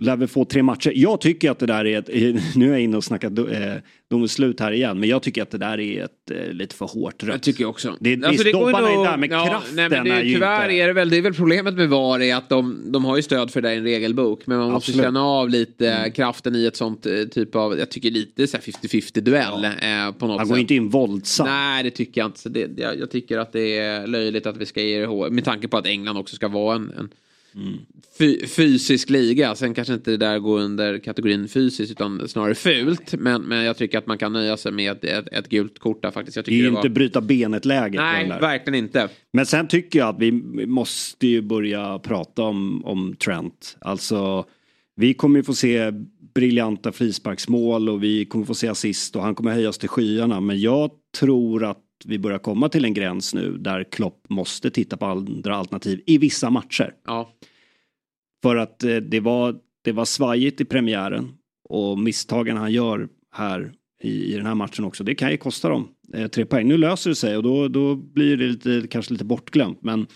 Lär väl få tre matcher. Jag tycker att det där är ett, nu är jag inne och snackar eh, domslut här igen, men jag tycker att det där är ett eh, lite för hårt rött. Jag tycker jag också. Det- visst, går ju dobbarna är nog- där, men kraften nej, men det, är ju Tyvärr inte- är det väl, det är väl problemet med VAR är att de, de har ju stöd för det i en regelbok. Men man måste Absolut. känna av lite kraften i ett sånt eh, typ av, jag tycker lite så här 50-50 duell eh, på något Han sätt. går inte in våldsamt. Nej, det tycker jag inte. Så det, jag, jag tycker att det är löjligt att vi ska ge det med tanke på att England också ska vara en, en fy, fysisk liga. Sen kanske inte det där går under kategorin fysiskt utan snarare fult. Men, men jag tycker att man kan nöja sig med ett, ett, ett gult kort där faktiskt. Jag Det är ju det var... inte bryta benet-läget. Nej, verkligen inte. Men sen tycker jag att vi måste ju börja prata om, om Trent. Alltså, vi kommer ju få se briljanta frisparksmål och vi kommer få se assist och han kommer höjas till skyarna. Men jag tror att vi börjar komma till en gräns nu där Klopp måste titta på andra alternativ i vissa matcher. Ja. För att eh, det var, det var svajigt i premiären och misstagen han gör här i, i den här matchen också, det kan ju kosta dem eh, tre poäng. Nu löser det sig och då, då blir det lite, kanske lite bortglömt. Men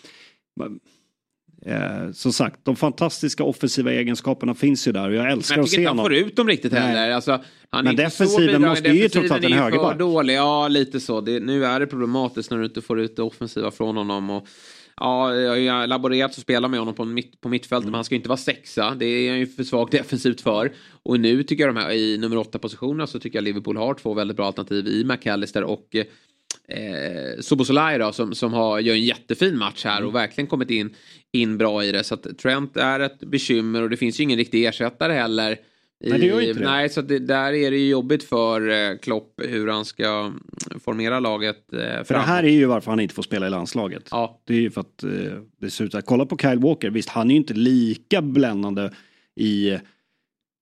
eh, som sagt, de fantastiska offensiva egenskaperna finns ju där och jag älskar Men jag att tycker se inte han honom. får ut dem riktigt heller. Alltså, han Men defensiven måste ju trots allt en är ju högerback. dålig. Ja, lite så. Det, nu är det problematiskt när du inte får ut det offensiva från honom. Och, Ja, jag har laborerat och spelat med honom på, mitt, på mittfältet, mm. men han ska ju inte vara sexa. Det är han ju för svagt defensivt för. Och nu tycker jag de här i nummer åtta positionerna så tycker jag Liverpool har två väldigt bra alternativ i McAllister och eh, Sobosolai då som, som har, gör en jättefin match här och mm. verkligen kommit in, in bra i det. Så att Trent är ett bekymmer och det finns ju ingen riktig ersättare heller. I, nej, det gör inte det. Nej, så det, där är det ju jobbigt för eh, Klopp hur han ska formera laget. Eh, för det här är ju varför han inte får spela i landslaget. Ja. Det är ju för att eh, det ser ut att, kolla på Kyle Walker, visst han är ju inte lika bländande i,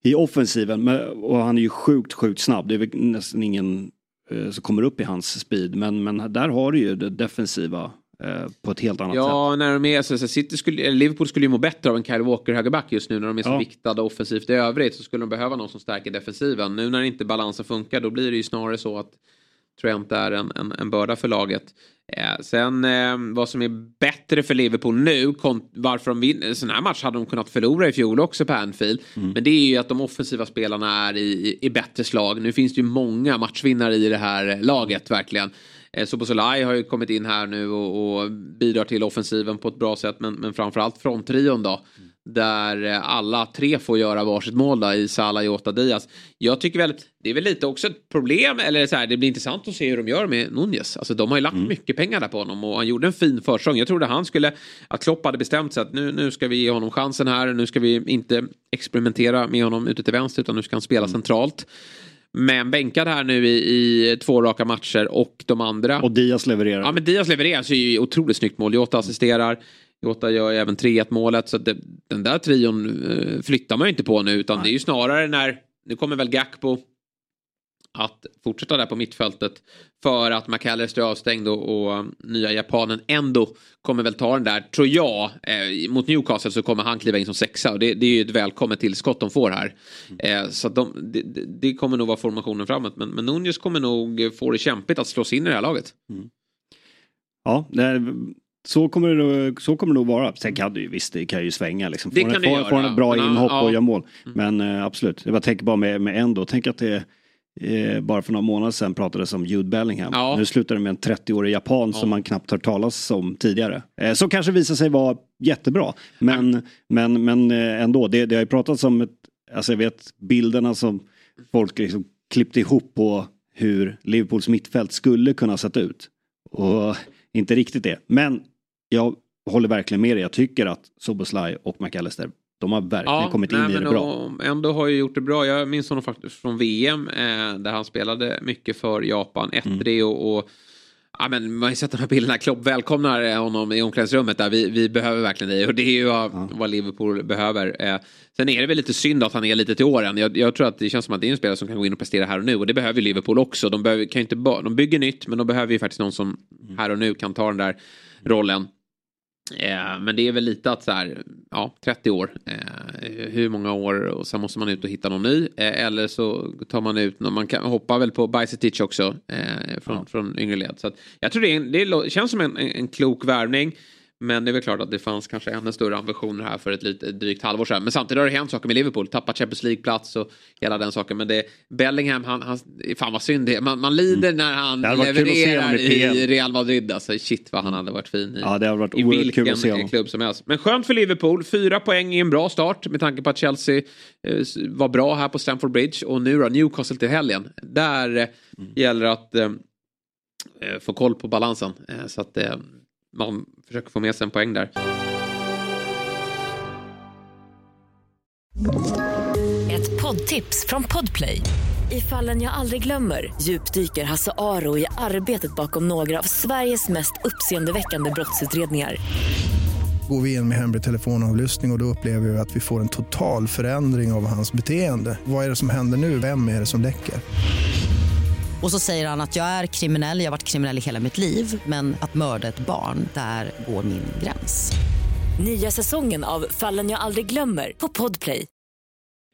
i offensiven men, och han är ju sjukt, sjukt snabb. Det är väl nästan ingen Eh, som kommer upp i hans speed. Men, men där har du ju det defensiva eh, på ett helt annat ja, sätt. Ja, när de är så, så City skulle, Liverpool skulle ju må bättre av en Kyle Walker högerback just nu när de är så ja. viktade offensivt i övrigt så skulle de behöva någon som stärker defensiven. Nu när inte balansen funkar då blir det ju snarare så att Trent är en, en, en börda för laget. Eh, sen eh, vad som är bättre för Liverpool nu, varför de vinner, sån här match hade de kunnat förlora i fjol också på Anfield. Mm. Men det är ju att de offensiva spelarna är i, i, i bättre slag. Nu finns det ju många matchvinnare i det här laget verkligen. Eh, har ju kommit in här nu och, och, bidrar till offensiven på ett bra sätt men, men framförallt fronttrion då. Mm. Där eh, alla tre får göra varsitt mål då, i Salah, Jota, Diaz. Jag tycker väl, det är väl lite också ett problem, eller så här, det blir intressant att se hur de gör med Nunez. Alltså de har ju lagt mm. mycket pengar där på honom och han gjorde en fin försäsong. Jag trodde han skulle, att Klopp hade bestämt sig att nu, nu ska vi ge honom chansen här, nu ska vi inte experimentera med honom ute till vänster utan nu ska han spela mm. centralt. Men bänkad här nu i, i, två raka matcher och de andra. Och Diaz levererar. Ja men Diaz levererar så är ju otroligt snyggt mål. Jota assisterar. Jota gör ju även 3-1 målet. Så det, den där trion eh, flyttar man ju inte på nu utan Nej. det är ju snarare när, nu kommer väl Gakpo att fortsätta där på mittfältet för att McAllister är avstängd och, och nya japanen ändå kommer väl ta den där, tror jag, eh, mot Newcastle så kommer han kliva in som sexa och det, det är ju ett välkommet tillskott de får här. Eh, så de, det, det, kommer nog vara formationen framåt men, men Nunez kommer nog få det kämpigt att slå sig in i det här laget. Mm. Ja, det så kommer, det, så kommer det nog vara. Sen kan det ju visst, det kan ju svänga liksom. Får, det får, får en bra inhopp ja. och gör mål. Mm. Men äh, absolut, jag tänker bara med, med ändå, tänk att det eh, bara för några månader sedan pratades om Jude Bellingham. Ja. Nu slutar det med en 30-årig japan ja. som man knappt hört talas om tidigare. Eh, som kanske visar sig vara jättebra. Men, ja. men, men eh, ändå, det, det har ju pratats om ett, alltså jag vet bilderna som folk liksom klippte ihop på hur Liverpools mittfält skulle kunna sett ut. Och inte riktigt det. Men jag håller verkligen med dig. Jag tycker att Soboslaj och McAllister de har verkligen ja, kommit in nej, i det bra. Ändå har ju gjort det bra. Jag minns honom faktiskt från VM eh, där han spelade mycket för Japan. 1-3 mm. och, och Ja, men man har ju sett de här bilderna. Klopp välkomnar honom i omklädningsrummet där. Vi, vi behöver verkligen dig och det är ju vad, ja. vad Liverpool behöver. Eh, sen är det väl lite synd att han är lite till åren. Jag, jag, tror att det känns som att det är en spelare som kan gå in och prestera här och nu och det behöver Liverpool också. De, behöver, kan inte de bygger nytt men de behöver ju faktiskt någon som mm. här och nu kan ta den där rollen. Eh, men det är väl lite att så här, ja, 30 år. Eh, hur många år och sen måste man ut och hitta någon ny. Eh, eller så tar man ut, man kan hoppa väl på Bajsetic också från, ja. från yngre led. Så att, jag tror det, är, det känns som en, en klok värvning. Men det är väl klart att det fanns kanske ännu större ambitioner här för ett lite drygt halvår sedan. Men samtidigt har det hänt saker med Liverpool. Tappat Champions League-plats och hela den saken. Men det, Bellingham, han, han, fan vad synd det är. Man, man lider när han levererar i, i Real Madrid. Alltså shit vad han hade varit fin i, ja, det varit i vilken klubb som helst. Men skönt för Liverpool. Fyra poäng i en bra start med tanke på att Chelsea eh, var bra här på Stamford Bridge. Och nu då, Newcastle till helgen. Där eh, mm. gäller att eh, eh få koll på balansen. Eh, så att eh, man försöker få med sig en poäng där. Ett poddtips från Podplay. I fallen jag aldrig glömmer djupdyker Hasse Aro i arbetet bakom några av Sveriges mest uppseendeväckande brottsutredningar går vi in med hemlig telefonavlyssning och, och då upplever vi att vi får en total förändring av hans beteende. Vad är det som händer nu? Vem är det som läcker? Och så säger han att jag är kriminell, jag har varit kriminell i hela mitt liv men att mörda ett barn, där går min gräns. Nya säsongen av Fallen jag aldrig glömmer på Podplay.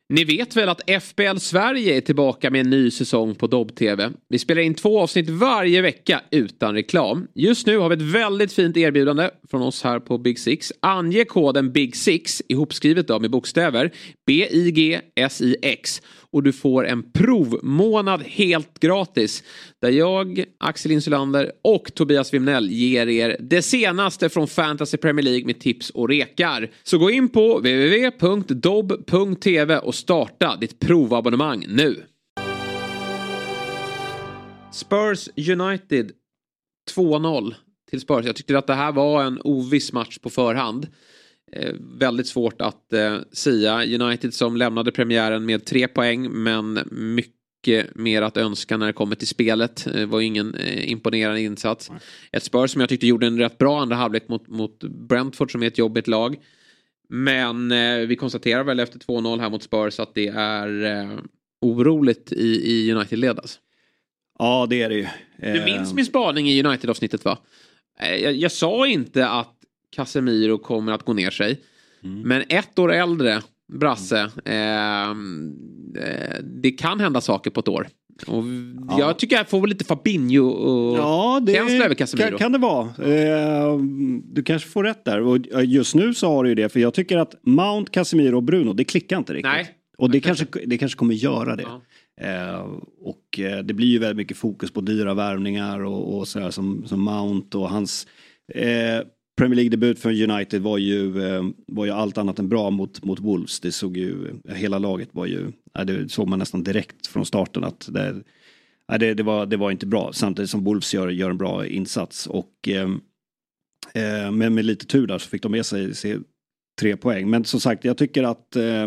Ni vet väl att FBL Sverige är tillbaka med en ny säsong på Dobb-TV. Vi spelar in två avsnitt varje vecka utan reklam. Just nu har vi ett väldigt fint erbjudande från oss här på Big Six. Ange koden Big Six, ihopskrivet då med bokstäver, B-I-G-S-I-X och du får en provmånad helt gratis. Där jag, Axel Insulander och Tobias Wimnell ger er det senaste från Fantasy Premier League med tips och rekar. Så gå in på www.dobb.tv och starta ditt provabonnemang nu. Spurs United 2-0 till Spurs. Jag tyckte att det här var en oviss match på förhand. Eh, väldigt svårt att eh, sia. United som lämnade premiären med tre poäng men mycket mer att önska när det kommer till spelet. Det var ingen eh, imponerande insats. Ett Spurs som jag tyckte gjorde en rätt bra andra halvlek mot, mot Brentford som är ett jobbigt lag. Men eh, vi konstaterar väl efter 2-0 här mot Spurs att det är eh, oroligt i, i United-led alltså. Ja, det är det ju. Du minns min spaning i United-avsnittet va? Eh, Jag, jag sa inte att Casemiro kommer att gå ner sig. Mm. Men ett år äldre, Brasse, ehm, eh, det kan hända saker på ett år. Och Jag tycker jag får lite Fabinho och Ja, det över Casemiro. kan, kan det vara. Eh, du kanske får rätt där. Och just nu så har du ju det. För jag tycker att Mount, Casemiro och Bruno, det klickar inte riktigt. Nej. Och det kanske, det kanske kommer göra det. Ja. Eh, och det blir ju väldigt mycket fokus på dyra värvningar och, och sådär som, som Mount och hans eh, Premier League-debut för United var ju, eh, var ju allt annat än bra mot, mot Wolves. Det såg ju, hela laget var ju, det såg man nästan direkt från starten att det, det, det, var, det var inte bra. Samtidigt som Wolves gör, gör en bra insats och eh, eh, men med lite tur där så fick de med sig, sig tre poäng. Men som sagt, jag tycker att eh,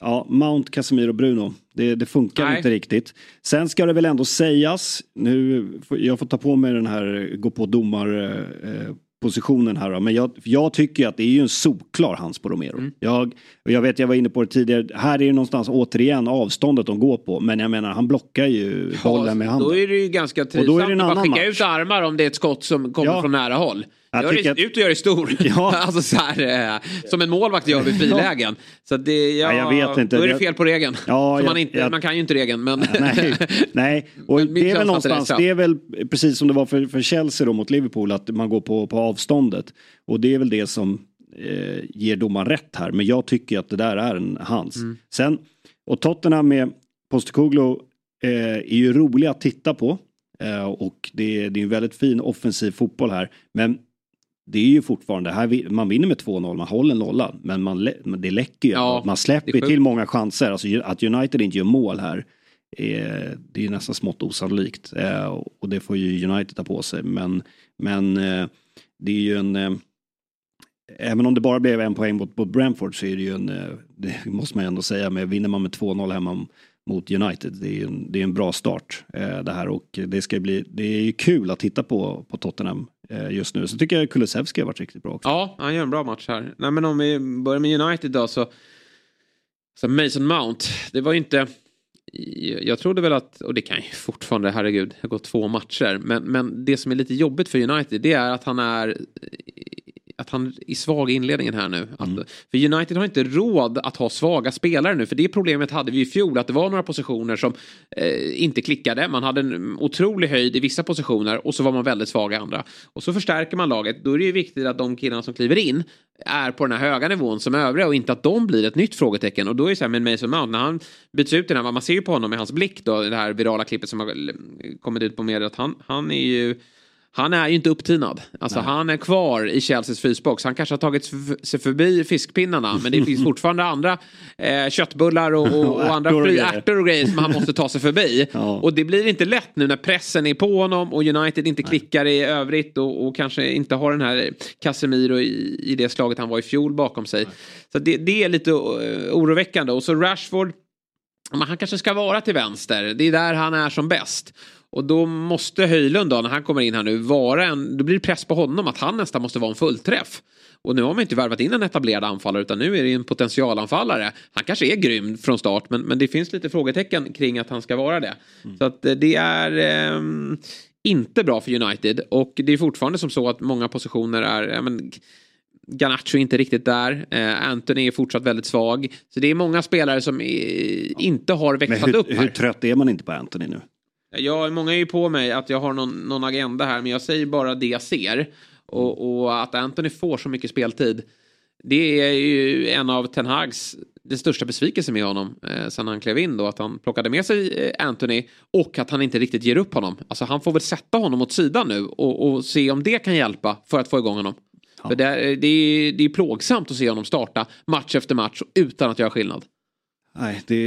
Ja, Mount, Casemiro, Bruno. Det, det funkar Nej. inte riktigt. Sen ska det väl ändå sägas, nu, jag får ta på mig den här gå på domar eh, positionen här då. Men jag, jag tycker att det är ju en solklar hands på Romero. Mm. Jag, jag vet, jag var inne på det tidigare, här är det någonstans återigen avståndet de går på. Men jag menar, han blockar ju bollen med handen. Då är det ju ganska trivsamt att bara skicka match. ut armar om det är ett skott som kommer Ja. från nära håll. Jag Gör det, Ut och gör det stor. Ja. alltså så här, eh, som en målvakt gör vid frilägen. Så det, ja, Ja, jag vet inte. Då är det fel på regeln. Ja, jag- man, inte, jag- man kan ju inte regeln men... nej, nej. Och Men det är väl någonstans, det är väl precis som det var för, för Chelsea då mot Liverpool, att man går på, på avståndet. Och det är väl det som eh, ger domaren rätt här. Men jag tycker att det där är en hans. Mm. Sen, och Tottenham med Postecoglou eh, är ju roliga att titta på. Eh, och det, är- det är en väldigt fin offensiv fotboll här. Men det är ju fortfarande, här, man vinner med 2-0, man håller nollan. Men man, det läcker ju. Ja, man släpper ju till många chanser. Alltså, att United inte gör mål här. är- det är ju nästan smått osannolikt. Eh, och det får ju United ta på sig. Men, men eh, det är ju en... Eh, även om det bara blev en poäng mot, mot Brentford så är det ju en... Eh, det måste man ju ändå säga. Men vinner man med 2-0 hemma mot United. Det är en, det är en bra start eh, det här. Och det ska bli... Det är ju kul att titta på, på Tottenham eh, just nu. Så tycker jag Kulusevski har varit riktigt bra också. Ja, han gör en bra match här. Nej, men om vi börjar med United då så... så Mason Mount, det var ju inte... Jag trodde väl att, och det kan ju fortfarande, herregud, det har gått två matcher. Men, men det som är lite jobbigt för United det är att han är att han är svag i inledningen här nu. Att, För United har inte råd att ha svaga spelare nu. För det problemet hade vi i fjol. Att det var några positioner som eh, inte klickade. Man hade en otrolig höjd i vissa positioner. Och så var man väldigt svag i andra. Och så förstärker man laget. Då är det ju viktigt att de killarna som kliver in är på den här höga nivån som övriga. Och inte att de blir ett nytt frågetecken. Och då är det så här med Mason Mount. När han byts ut i den här. Man ser ju på honom i hans blick då. Det här virala klippet som har kommit ut på media. Att han, han är ju han är ju inte upptinad. Alltså han är kvar i Chelseas frysbox. Han kanske har tagit sig förbi fiskpinnarna. Men det finns fortfarande andra eh, köttbullar och, och, och andra Ärtor och fri, grejer. ärtor och grejer som han måste ta sig förbi. Ja. Och det blir inte lätt nu när pressen är på honom och United inte klickar i övrigt och, och kanske inte har den här Casemiro i, i det slaget han var i fjol bakom sig. Så det, det är lite eh, oroväckande. Och så Rashford, han kanske ska vara till vänster. Det är där han är som bäst. Och då måste Höjlund då, när han kommer in här nu, vara en... Då blir det press på honom att han nästan måste vara en fullträff. Och nu har man inte värvat in en etablerad anfallare utan nu är det ju en potentialanfallare. Han kanske är grym från start men, men det finns lite frågetecken kring att han ska vara det. Så att eh, det är ehm, inte bra för United och det är fortfarande som så att många positioner är... Ja, men, Garnacho är inte riktigt där. Eh, Anthony är fortsatt väldigt svag. Så det är många spelare som eh, inte har växlat upp hur, här. hur trött är man inte på Anthony nu? Jag, många är ju på mig att jag har någon, någon agenda här men jag säger bara det jag ser. Och, och att Anthony får så mycket speltid. Det är ju en av Ten Hags den största besvikelsen med honom eh, sen han klev in då. Att han plockade med sig eh, Anthony och att han inte riktigt ger upp honom. Alltså han får väl sätta honom åt sidan nu och, och se om det kan hjälpa för att få igång honom. Ja. För det, är, det, är, det är plågsamt att se honom starta match efter match utan att göra skillnad. Nej, det,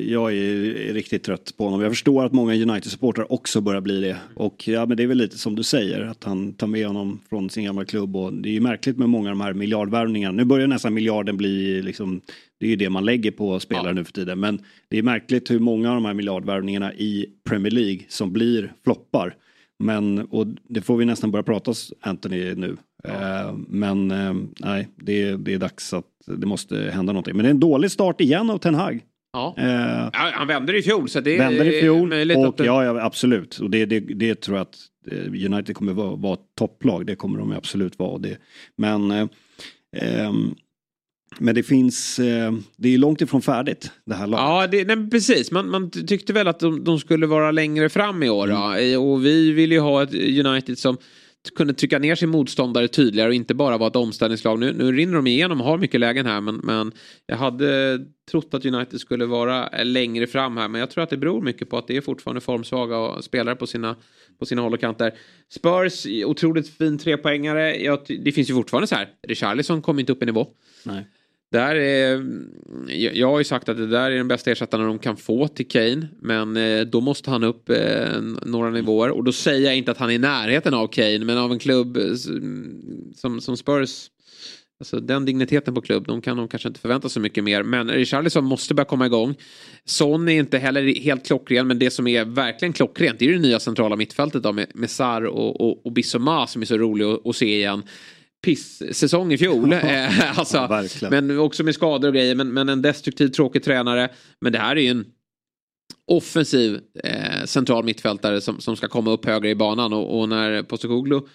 jag är riktigt trött på honom. Jag förstår att många United-supportrar också börjar bli det. Och ja, men det är väl lite som du säger, att han tar med honom från sin gamla klubb. Och det är ju märkligt med många av de här miljardvärvningarna. Nu börjar nästan miljarden bli, liksom, det är ju det man lägger på spelare ja. nu för tiden. Men det är märkligt hur många av de här miljardvärvningarna i Premier League som blir floppar. Men, och det får vi nästan börja prata Anthony nu. Ja. Eh, men eh, nej, det, det är dags att det måste hända någonting. Men det är en dålig start igen av Ten Hag. Ja. Eh, ja, han vände i fjol så det vänder i fjol och det... ja, ja, absolut. Och det, det, det tror jag att eh, United kommer vara, vara ett topplag. Det kommer de absolut vara. Det. Men eh, ehm, men det finns, eh, det är långt ifrån färdigt det här laget. Ja, det, nej, precis. Man, man tyckte väl att de, de, skulle vara längre fram i år. Mm. Och vi vill ju ha ett United som kunde trycka ner sin motståndare tydligare och inte bara vara ett omställningslag. Nu, nu rinner de igenom och har mycket lägen här men, men jag hade trott att United skulle vara längre fram här men jag tror att det beror mycket på att det är fortfarande formsvaga spelare på sina, på sina håll och kanter. Spurs, otroligt fin trepoängare. Jag, det finns ju fortfarande så här, Richarlison kommer inte upp i nivå. Nej. Där är, jag har ju sagt att det där är den bästa ersättaren de kan få till Kane. Men eh, då måste han upp eh, några nivåer. Och då säger jag inte att han är i närheten av Kane. Men av en klubb eh, mm, som, som Spurs. Alltså den digniteten på klubb, de kan de kanske inte förvänta sig mycket mer. Men Richarlison måste börja komma igång. Son är inte heller helt klockren, men det som är verkligen klockrent det är det nya centrala mittfältet då med, med Sar och, och, och Bissoma som är så rolig att, att se igen piss-säsong i fjol. Eh, alltså, ja, men också med skador och grejer. Men, men en destruktiv, tråkig tränare. Men det här är ju en offensiv eh, central mittfältare som, som ska komma upp högre i banan. Och, och när Postecoglou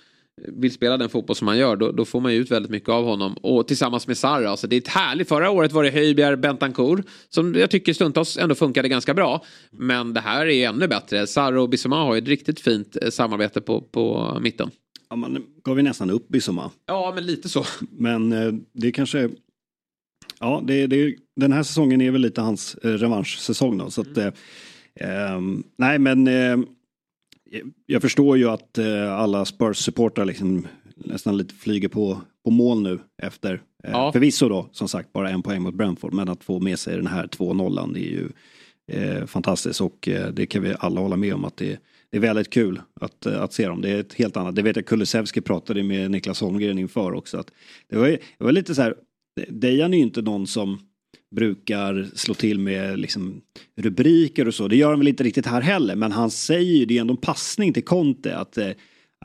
vill spela den fotboll som han gör då, då, får man ju ut väldigt mycket av honom. Och tillsammans med Sarra, alltså det är ett härligt. Förra året var det Höjbjerg, Bentancourt som jag tycker stundtals ändå funkade ganska bra. Men det här är ännu bättre. Sarra och Bissoma har ett riktigt fint eh, samarbete på, på mitten. Ja, man gav ju nästan upp Bissoma. Ja, men lite så. Men eh, det kanske... Ja, det, det, den här säsongen är väl lite hans eh, revanschsäsong då. Så att, mm. eh, nej, men eh, jag förstår ju att eh, alla Spurs-supportrar liksom nästan lite flyger på, på mål nu efter. Eh, ja. Förvisso då, som sagt, bara en poäng mot Brentford. Men att få med sig den här 2-0 det är ju eh, fantastiskt. Och eh, det kan vi alla hålla med om att det det är väldigt kul att, eh, att se dem. Det är ett helt annat. Det vet jag Kulusevski pratade med Niklas Holmgren inför också. Att det, var, det var lite så här, Dejan är ju inte någon som brukar slå till med liksom rubriker och så. Det gör han väl inte riktigt här heller. Men han säger ju, det är ändå en passning till Conte att eh,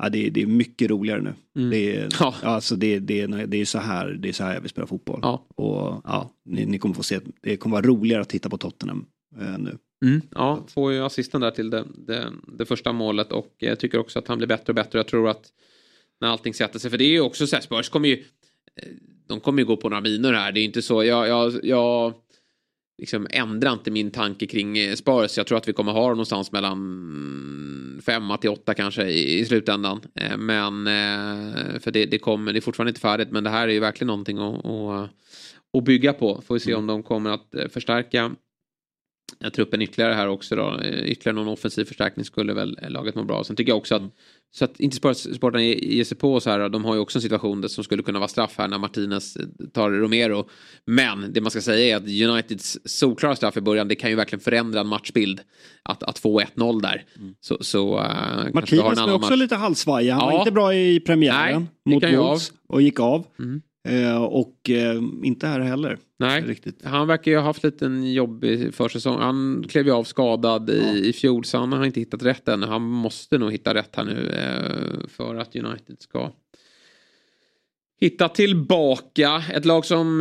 ja, det, det är mycket roligare nu. Mm. Det, är, ja. alltså det, det, det är så här det är så här jag vill spela fotboll. Ja. Och ja, ni, ni kommer få se, det kommer vara roligare att titta på Tottenham nu. Mm, ja, får ju assisten där till det, det, det, första målet och jag tycker också att han blir bättre och bättre. Jag tror att när allting sätter sig, för det är ju också så här, Spurs kommer ju, eh, de kommer ju gå på några minor här. Det är inte så, jag, jag, jag liksom ändrar inte min tanke kring eh, Spurs. Jag tror att vi kommer ha dem någonstans mellan femma till åtta kanske i, i slutändan. Eh, men, för det, det, kommer, det är fortfarande inte färdigt, men det här är ju verkligen någonting att, att, att bygga på. Får vi se om de kommer att förstärka truppen ytterligare här också då. Eh, ytterligare någon offensiv förstärkning skulle väl laget må bra. Sen tycker jag också att så att inte sportarna ger sig på så här. De har ju också en situation där som skulle kunna vara straff här när Martinez eh, tar Romero. Men det man ska säga är att Uniteds solklara straff i början det kan ju verkligen förändra en matchbild. Att, att få 1-0 där. Mm. Så, så, uh, Martinez är också match. lite halvsvajig. Han ja. var inte bra i premiären Nej, mot Wolves och gick av. Mm. Eh, och eh, inte här heller. Nej, riktigt. han verkar ju ha haft lite en jobbig försäsong. Han klev ju av skadad i, ja. i fjol så han har inte hittat rätt ännu. Han måste nog hitta rätt här nu eh, för att United ska hitta tillbaka. Ett lag som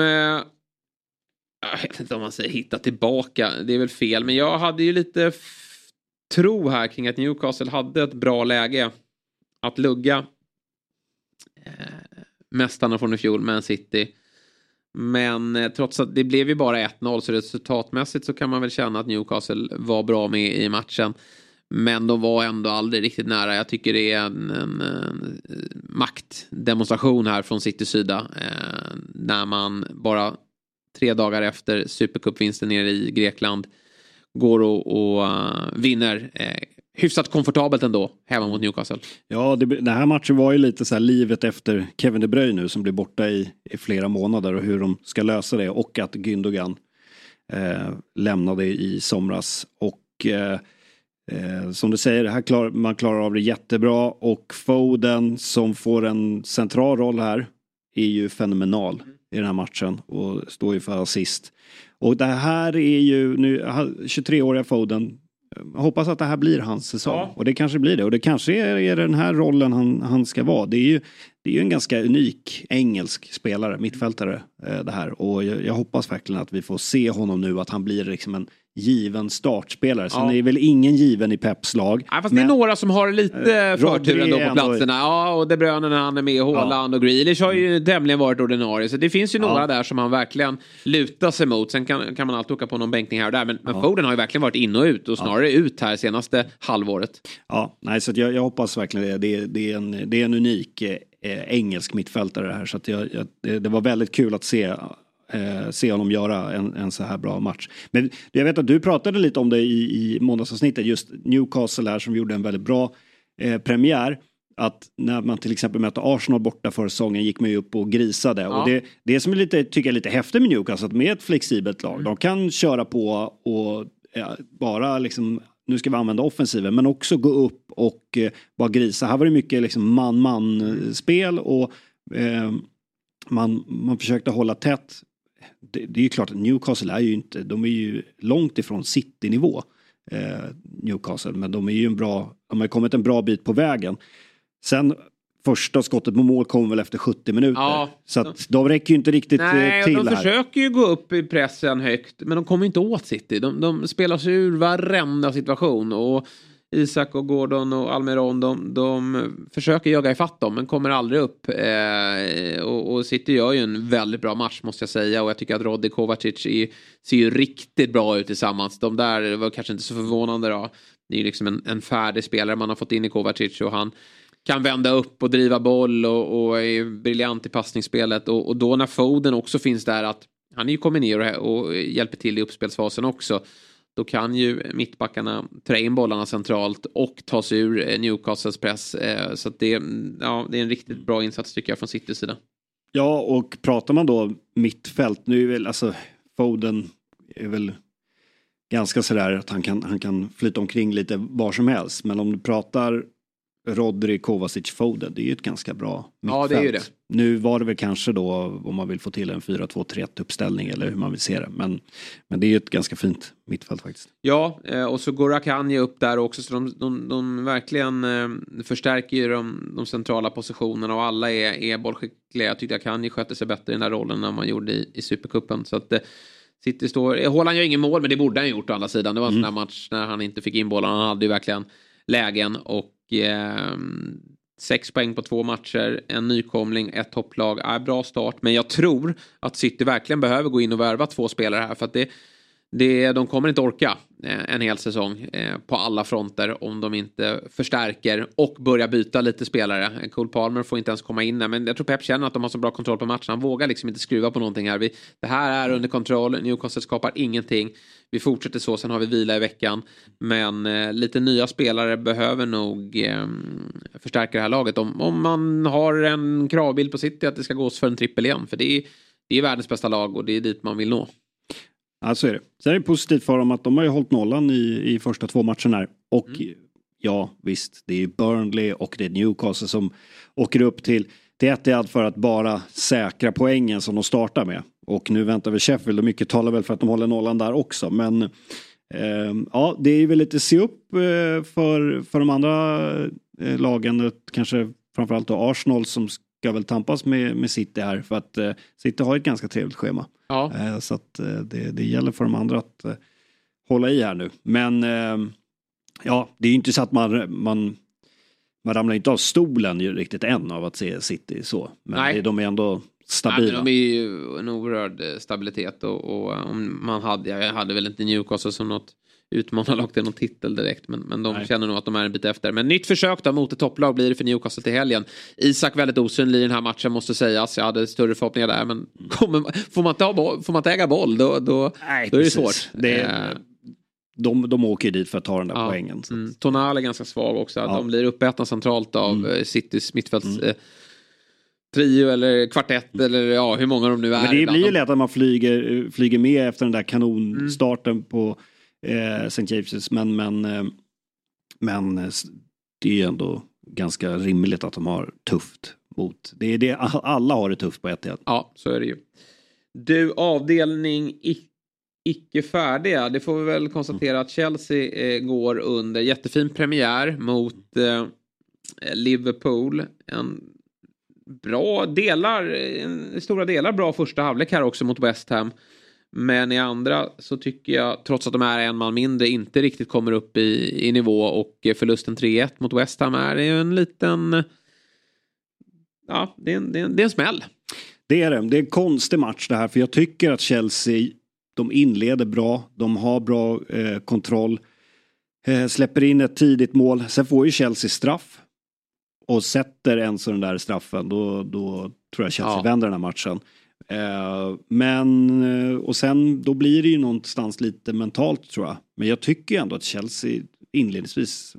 jag vet inte om man säger hitta tillbaka. Det är väl fel. Men jag hade ju lite tro här kring att Newcastle hade ett bra läge att lugga. Mästarna från i fjol, Man City. Men eh, trots att det blev ju bara 1-0 så resultatmässigt så kan man väl känna att Newcastle var bra med i matchen. Men de var ändå aldrig riktigt nära. Jag tycker det är en, en, en maktdemonstration här från Citys sida. Eh, när man bara tre dagar efter Supercupvinsten nere i Grekland går och, och uh, vinner eh, hyfsat komfortabelt ändå hemma mot Newcastle. Ja, det, den här matchen var ju lite så här livet efter Kevin De Bruyne nu som blir borta i, i flera månader och hur de ska lösa det och att Gündogan eh, lämnade i somras. Och eh, eh, som du säger, här klar, man klarar av det jättebra och Foden som får en central roll här är ju fenomenal i den här matchen och står ju för assist. Och det här är ju nu 23-åriga Foden. Hoppas att det här blir hans säsong. Ja. Och det kanske blir det. Och det kanske är, är den här rollen han, han ska vara. Det är ju det är ju en ganska unik engelsk spelare, mittfältare eh, det här. Och jag, jag, hoppas verkligen att vi får se honom nu, att han blir liksom en given startspelare. Sen ja. är väl ingen given i Peps lag. Ja, fast men, det är några som har lite eh, förtur ändå på platserna. Ja, och De Bruyne när han är med, Haaland ja. och Grealish har ju tämligen varit ordinarie. Så det finns ju några ja. där som han verkligen lutar sig mot. Sen kan, kan man alltid åka på någon bänkning här och där. Men, men Foden har ju verkligen varit in och ut och snarare ut här senaste halvåret. Ja, nej, så jag, jag hoppas verkligen det. Det, det, är en, det är en unik eh, engelsk mittfältare här. Så att jag, jag, det var väldigt kul att se eh, se honom göra en, en så här bra match. Men jag vet att du pratade lite om det i, i måndagsavsnittet, just Newcastle här som gjorde en väldigt bra eh, premiär. Att när man till exempel mötte Arsenal borta förra säsongen gick man ju upp och grisade. Ja. Och det, det som är lite, tycker jag är lite häftigt med Newcastle, att med ett flexibelt lag, mm. de kan köra på och ja, bara liksom nu ska vi använda offensiven, men också gå upp och eh, bara grisa. Här var det mycket liksom man-man-spel och eh, man, man försökte hålla tätt det, det är ju klart att Newcastle är ju inte, de är ju långt ifrån City-nivå. Eh, Newcastle, men de är ju en bra, de har kommit en bra bit på vägen. Sen första skottet på mål kom väl efter 70 minuter. Ja. Så att de räcker ju inte riktigt eh, Nej, till de här. försöker ju gå upp i pressen högt, men de kommer inte åt City. De, de spelar sig ur varenda situation. Och Isak och Gordon och Almeron, de, de försöker jaga ifatt dem men kommer aldrig upp. Eh, och, och City gör ju en väldigt bra match måste jag säga och jag tycker att Roddy Kovacic är, ser ju riktigt bra ut tillsammans. De där var kanske inte så förvånande då. Det är ju liksom en, en färdig spelare man har fått in i Kovacic och han kan vända upp och driva boll och, och är briljant i passningsspelet och, och då när Foden också finns där att han är ju kommer ner och, och hjälper till i uppspelsfasen också. Då kan ju mittbackarna trä in bollarna centralt och ta sig ur eh, Newcastles press. Eh, så det, ja, det är en riktigt bra insats tycker jag från Citys sida. Ja, och pratar man då mittfält, nu är väl alltså Foden är väl ganska sådär att han kan, han kan flyta omkring lite var som helst. Men om du pratar Rodri, Kovacic, Foden, det är ju ett ganska bra mittfält. Ja, det är ju det. Nu var det väl kanske då om man vill få till en 4-2-3-1 uppställning eller hur man vill se det. Men, men det är ju ett ganska fint mittfält faktiskt. Ja, eh, och så går Akanji upp där också så de, de, de verkligen eh, förstärker ju de, de, centrala positionerna och alla är, är bollskickliga. Jag tyckte Akanji skötte sig bättre i den här rollen än man gjorde i, i Supercupen. Så att, eh, City står, Håland gör ingen mål men det borde han gjort å andra sidan. Det var en mm. sån här match när han inte fick in bollen. Han hade ju verkligen lägen och eh, sex poäng på två matcher, en nykomling, ett topplag. Är bra start, men jag tror att City verkligen behöver gå in och värva två spelare här för att det, det, de kommer inte orka eh, en hel säsong eh, på alla fronter om de inte förstärker och börjar byta lite spelare. Cole Palmer får inte ens komma in där, men jag tror Pep känner att de har så bra kontroll på matchen. Han vågar liksom inte skruva på någonting här. Vi, det här är under kontroll, Newcastle skapar ingenting. Vi fortsätter så, sen har vi vila i veckan. Men eh, lite nya spelare behöver nog eh, förstärka det här laget. Om, om man har en kravbild på City att det ska gås för en trippel igen. För det är, det är världens bästa lag och det är dit man vill nå. Ja, så är det. Sen är det positivt för dem att de har ju hållit nollan i, i första två matcherna här. Och mm. ja, visst, det är Burnley och det är Newcastle som åker upp till, till Etihad för att bara säkra poängen som de startar med. Och nu väntar vi Sheffield och mycket talar väl för att de håller nollan där också. Men eh, ja, det är väl lite se upp eh, för, för de andra eh, lagen. Kanske framförallt då Arsenal som ska väl tampas med, med City här. För att City har ett ganska trevligt schema. Ja. Så att det, det gäller för de andra att hålla i här nu. Men ja, det är ju inte så att man, man man ramlar inte av stolen riktigt än av att se City så. Men Nej. de är ändå stabila. Nej, de är ju en oerhörd stabilitet och, och om man hade, jag hade väl inte Newcastle som något utmana lag till någon titel direkt. Men, men de Nej. känner nog att de är en bit efter. Men nytt försök då mot ett topplag blir det för Newcastle till helgen. Isak väldigt osynlig i den här matchen måste sägas. Jag hade större förhoppningar där. Men kommer, får, man inte ha boll, får man inte äga boll då, då, Nej, då är det precis. svårt. Det Eh, är, de, de åker ju dit för att ta den där Ja. poängen. Så. Mm. Tonal är ganska svag också. Ja. De blir uppätna centralt av Mm. mm. Citys mittfälts eh, trio eller kvartett eller ja, hur många de nu är. Men det blir ju lätt att man flyger, flyger med efter den där kanonstarten Mm. på eh, St. James's. Men, men, eh, men eh, det är ju ändå ganska rimligt att de har tufft mot. Det är det, alla har det tufft på ett sätt. Ja, så är det ju. Du, avdelning i- icke färdiga. Det får vi väl konstatera att Chelsea eh, går under jättefin premiär mot eh, Liverpool. En bra delar, stora delar bra första halvlek här också mot West Ham. Men i andra så tycker jag, trots att de är en man mindre, inte riktigt kommer upp i, i nivå och eh, förlusten 3-1 mot West Ham är ju en liten... Ja, det är en, det är en, det är en smäll. Det är det. Det är en konstig match det här för jag tycker att Chelsea de inleder bra. De har bra eh, kontroll. Eh, släpper in ett tidigt mål. Sen får ju Chelsea straff. Och sätter en sån där straffen då, då tror jag Chelsea Ja. vänder den här matchen. Eh, men eh, och sen då blir det ju någonstans lite mentalt tror jag. Men jag tycker ändå att Chelsea inledningsvis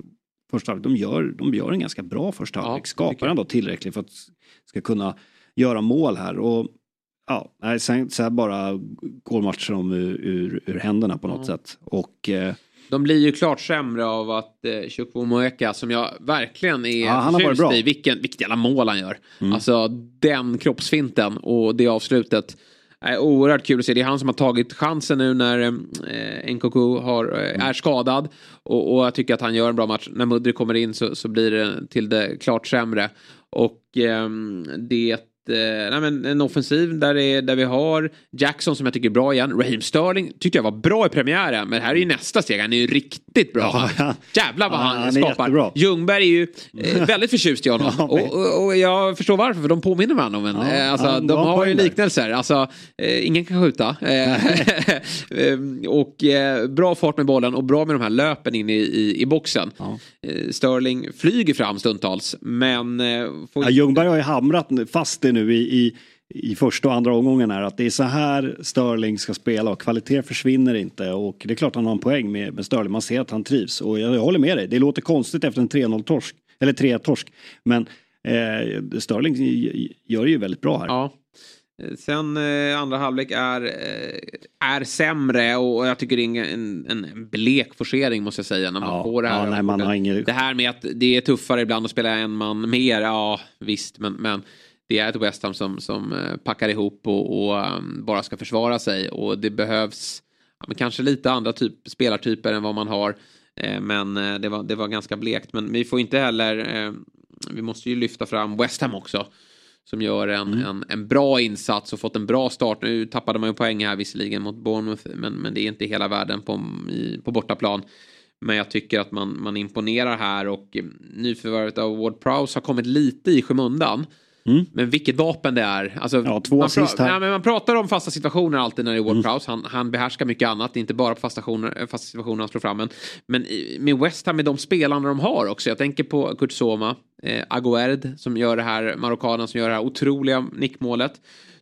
första halvlek, de gör, de gör en ganska bra första Ja, halvlek. tycker Skapar ändå tillräckligt för att ska kunna göra mål här. Och ja, nej, sen, bara går matchen om ur, ur, ur händerna på något Ja. sätt. Och eh, De blir ju klart sämre av att eh, Chukwuemeka som jag verkligen är Ja, förtjust i. Vilken, vilket jävla mål han gör. Mm. Alltså den kroppsfinten och det avslutet. Är oerhört kul att se. Det är han som har tagit chansen nu när eh, Nkoku har, eh, Mm. är skadad. Och, och jag tycker att han gör en bra match. När Mudry kommer in så, så blir det till det klart sämre. Och ehm, det eh, nej men en offensiv där, är, där vi har Jackson som jag tycker är bra igen. Raheem Sterling tyckte jag var bra i premiären. Men här är ju nästa steg. Han är ju riktigt bra. Ja, ja. Jävlar vad Ja, han, han är skapar. jättebra. Ljungberg är ju eh, väldigt förtjust i honom. Ja, och, och, och jag förstår varför, för de påminner varandra om en. Ja, eh, alltså, ja, de har ju liknelser. Alltså, eh, ingen kan skjuta. Eh, och eh, bra fart med bollen och bra med de här löpen in i, i, i boxen. Ja. Eh, Sterling flyger fram stundtals, men... Eh, får Ljungberg har ju hamrat fast det nu i, i, i första och andra omgången här. Att det är så här Sterling ska spela och kvalitet försvinner inte. Och det är klart han har en poäng med, med Sterling. Man ser att han trivs. Och jag, jag håller med dig. Det låter konstigt efter en 3-0-torsk. Eller 3-torsk. Men eh, Sterling gör det ju väldigt bra här. Ja. Sen eh, andra halvlek är, eh, är sämre och jag tycker det är en, en, en blek forcering måste jag säga när man Ja, får det här. ja, nej, man har inget- Det här med att det är tuffare ibland att spela en man mer, ja visst men, men det är ett West Ham som, som eh, packar ihop och, och um, bara ska försvara sig och det behövs ja, kanske lite andra typ, spelartyper än vad man har. Eh, men eh, det, var, det var ganska blekt. Men vi får inte heller, eh, vi måste ju lyfta fram West Ham också. Som gör en, Mm. en, en bra insats och fått en bra start. Nu tappade man ju poäng här visserligen mot Bournemouth. Men, men det är inte hela världen på, i, på bortaplan. Men jag tycker att man, man imponerar här och eh, nyförvärvet av Ward Prowse har kommit lite i skymundan. Mm. Men vilket vapen det är. Alltså, Ja, två man, assist här. nej, men man pratar om fasta situationer alltid när det är. Ward Prowse. Han, han behärskar mycket annat. Det är inte bara fasta situationer, eh, fasta situationer han slår fram. Men, men med West Ham, med de spelarna de har också. Jag tänker på Kurt Soma, eh, Aguerd som gör det här, marockanen som gör det här otroliga nickmålet.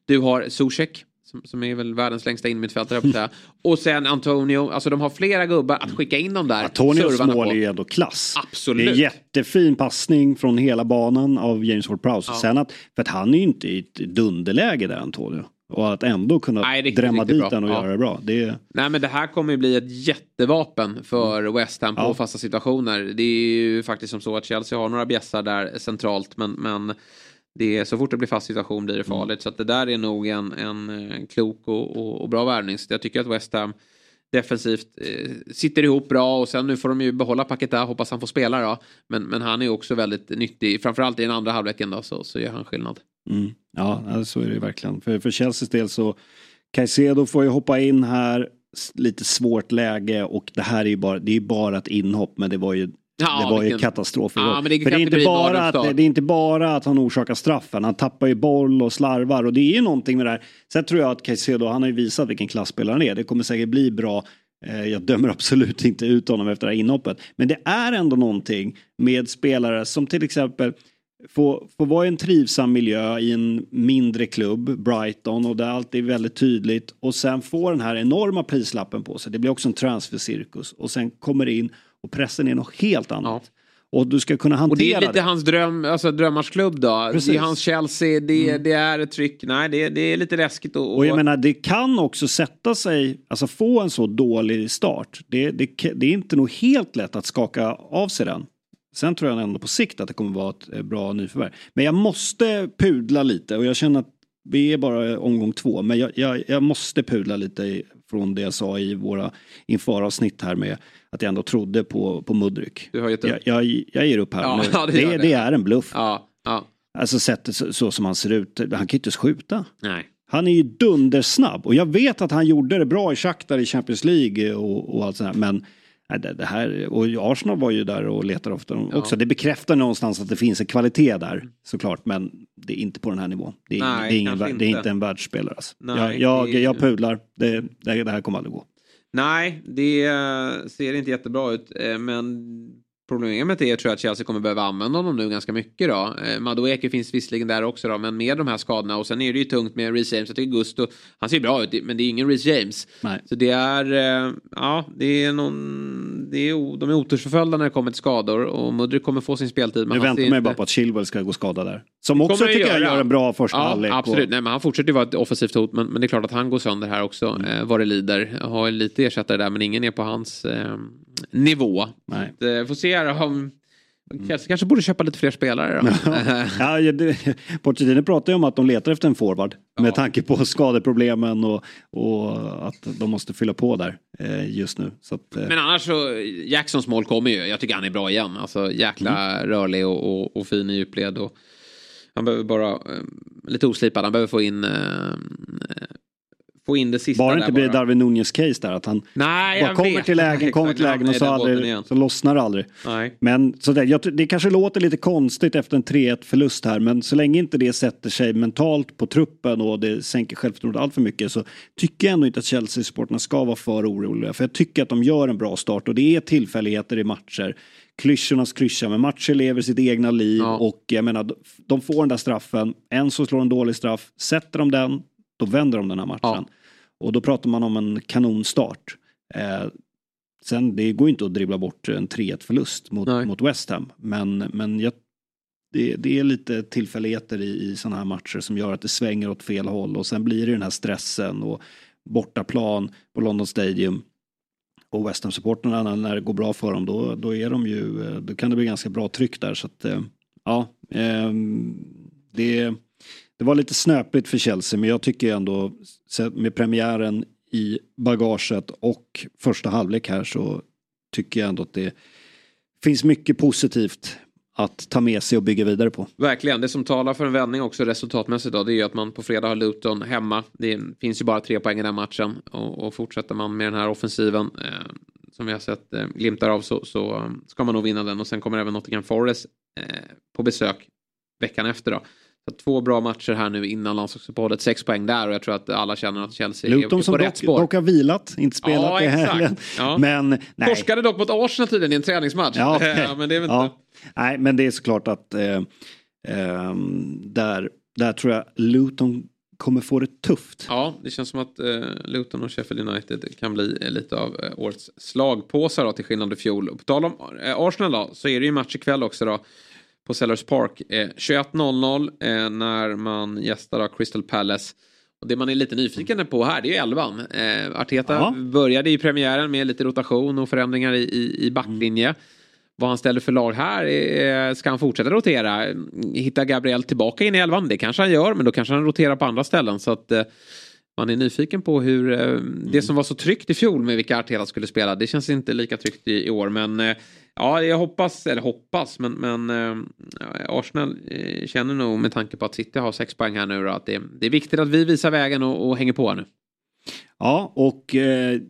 Du har Zuzek. Som, som är väl världens längsta innermittfältare. Och sen Antonio, alltså de har flera gubbar att skicka in dem där. Antonios mål på. är ändå klass. Absolut. Det är jättefin passning från hela banan av James Ward-Prowse. Ja. Sen att, för att han är ju inte i ett dunderläge där Antonio. Och att ändå kunna Nej, riktigt, drämma riktigt dit den och Ja. göra det bra. Det är, Nej men det här kommer ju bli ett jättevapen för West Ham på Mm. Ja. fasta situationer. Det är ju faktiskt som så att Chelsea har några bjässar där centralt men, men det är, så fort det blir fast situation blir det Mm. farligt. Så att det där är nog en, en, eh, klok och, och, och bra värvning. Så jag tycker att West Ham defensivt eh, sitter ihop bra och sen nu får de ju behålla Paketa, hoppas han får spela då. Men, men han är också väldigt nyttig, framförallt i den andra halvleken då så, så gör han skillnad. mm, ja, så är det verkligen. För, för Chelseas del så Caicedo får ju hoppa in här. Lite svårt läge och det här är ju bara, det är bara ett inhopp men det var ju Ja, det var ju vilken- katastrof. Ja, men det För det är, inte bara att, det är inte bara att han orsakar straffen. Han tappar ju boll och slarvar och det är ju någonting med det här. Sen tror jag att Caicedo, han har ju visat vilken klassspelare han är. Det kommer säkert bli bra Eh, jag dömer absolut inte ut honom efter det här inhoppet. Men det är ändå någonting med spelare som till exempel får, får vara i en trivsam miljö i en mindre klubb, Brighton, och där allt är väldigt tydligt. Och sen får den här enorma prislappen på sig. Det blir också en transfercirkus. Och sen kommer in och pressen är något helt annat. Ja. Och du ska kunna hantera Och det är lite det. hans dröm, alltså drömmars klubb då. Precis. Det är hans Chelsea, det, mm. det är ett tryck. Nej, det, det är lite läskigt. Och, och... och jag menar, det kan också sätta sig, alltså få en så dålig start. Det, det, det är inte nog helt lätt att skaka av sig den. Sen tror jag ändå på sikt att det kommer vara ett eh, bra nyförvärv. Men jag måste pudla lite och jag känner att vi är bara omgång två. Men jag, jag, jag måste pudla lite från det jag sa i våra infaravsnitt här med att jag ändå trodde på, på Mudryk. Du har gett upp? Jag, jag, jag ger upp här ja, nu. Ja, det, det, det, är en bluff. Ja, ja. Alltså sättet så, så, som han ser ut, han kan ju inte skjuta. Nej. Han är ju dundersnabb och jag vet att han gjorde det bra i Shakhtar i Champions League och, och allt sånt här. Men det, det här, och Arsenal var ju där och letade ofta också. Det bekräftar någonstans att det finns en kvalitet där såklart. Men det är inte på den här nivån. Det är, Nej, det är, ingen, det är inte en världsspelare. Alltså. Nej, jag, jag, jag pudlar. Det, det, det här kommer aldrig gå. Nej, det ser inte jättebra ut. Eh, men Problemet är tror jag att Chelsea kommer behöva använda honom nu ganska mycket då. Eh, Madueke finns visserligen där också då, men med de här skadorna och sen är det ju tungt med Reece James. Jag tycker Gusto, han ser bra ut, men det är ingen Reece James. Nej. Så det är, eh, ja, det är någon, det är, de är otursförföljda när det kommer till skador och Mudryk kommer få sin speltid. Men jag väntar mig inte... bara på att Chilwell ska gå skadad där. Som också tycker jag gör en bra första ja, halvlek. Absolut, och... Nej, men han fortsätter ju vara ett offensivt hot, men, men det är klart att han går sönder här också, mm. eh, vad det lider. Har lite ersättare där, men ingen är på hans eh, nivå. Nej. Så, eh, får se om Chelsea kanske borde köpa lite fler spelare då. ja, Pochettino pratar ju om att de letar efter en forward. Ja. Med tanke på skadeproblemen och, och att de måste fylla på där eh, just nu. Att, eh. Men annars så, Jacksons mål kommer ju. Jag tycker han är bra igen. Alltså jäkla mm. rörlig och, och, och fin i djupled. Och, han behöver bara, eh, lite oslipad, han behöver få in eh, få in det sista Bara inte blir Darwin Nunez case där att han Nej, bara kommer vet. till lägen, kommer till lägen och så, aldrig, så lossnar det aldrig. Nej. Men så där, jag, det kanske låter lite konstigt efter en 3-1 förlust här men så länge inte det sätter sig mentalt på truppen och det sänker självförtroendet allt för mycket så tycker jag ändå inte att Chelsea-supporterna ska vara för oroliga. För jag tycker att de gör en bra start och det är tillfälligheter i matcher klyschornas klyscha, men matcher lever sitt egna liv ja. och jag menar, de får den där straffen. En så slår en dålig straff, sätter de den, då vänder de den här matchen. Ja. Och då pratar man om en kanonstart. Eh, sen det går inte att dribbla bort en 3-1 förlust mot, mot West Ham. Men, men jag, det, det, är lite tillfälligheter i, i sådana här matcher som gör att det svänger åt fel håll. Och sen blir det den här stressen och bortaplan på London Stadium. Och West Ham-supporterna när det går bra för dem då, då är de ju, eh, då kan det bli ganska bra tryck där. Så att, eh, ja, eh, det det var lite snöpligt för Chelsea men jag tycker ändå med premiären i bagaget och första halvlek här så tycker jag ändå att det finns mycket positivt att ta med sig och bygga vidare på. Verkligen, det som talar för en vändning också resultatmässigt då det är ju att man på fredag har Luton hemma. Det finns ju bara tre poäng i den matchen och, och fortsätter man med den här offensiven eh, som vi har sett eh, glimtar av så, så eh, ska man nog vinna den och sen kommer även Nottingham Forest eh, på besök veckan efter då. Så två bra matcher här nu innan landslagsuppehållet. Sex poäng där och jag tror att alla känner att Chelsea Luton är på rätt spår. dock har vilat, inte spelat ja, i helgen. Ja. Men nej. Torskade dock mot Arsenal tydligen i en träningsmatch. Ja, okay. men det är väl ja. Nej, men det är såklart att eh, eh, där, där tror jag Luton kommer få det tufft. Ja, det känns som att eh, Luton och Sheffield United kan bli eh, lite av eh, årets slagpåsar då, till skillnad i fjol. Och på tal om eh, Arsenal då, så är det ju match ikväll också då på Sellers Park. Eh, 21.00 eh, när man gästar Crystal Palace. Och det man är lite nyfiken på här det är elvan. Eh, Arteta ja. började i premiären med lite rotation och förändringar i, i, i backlinje. Mm. Vad han ställer för lag här, eh, ska han fortsätta rotera? Hitta Gabriel tillbaka in i elvan? Det kanske han gör, men då kanske han roterar på andra ställen. Så att eh, man är nyfiken på hur eh, det som var så tryggt i fjol med vilka Arteta skulle spela. Det känns inte lika tryggt i, i år, men eh, Ja, jag hoppas, eller hoppas, men, men äh, Arsenal äh, känner nog med tanke på att City har sex poäng här nu då, att det, det är viktigt att vi visar vägen och, och hänger på nu. Ja, och eh,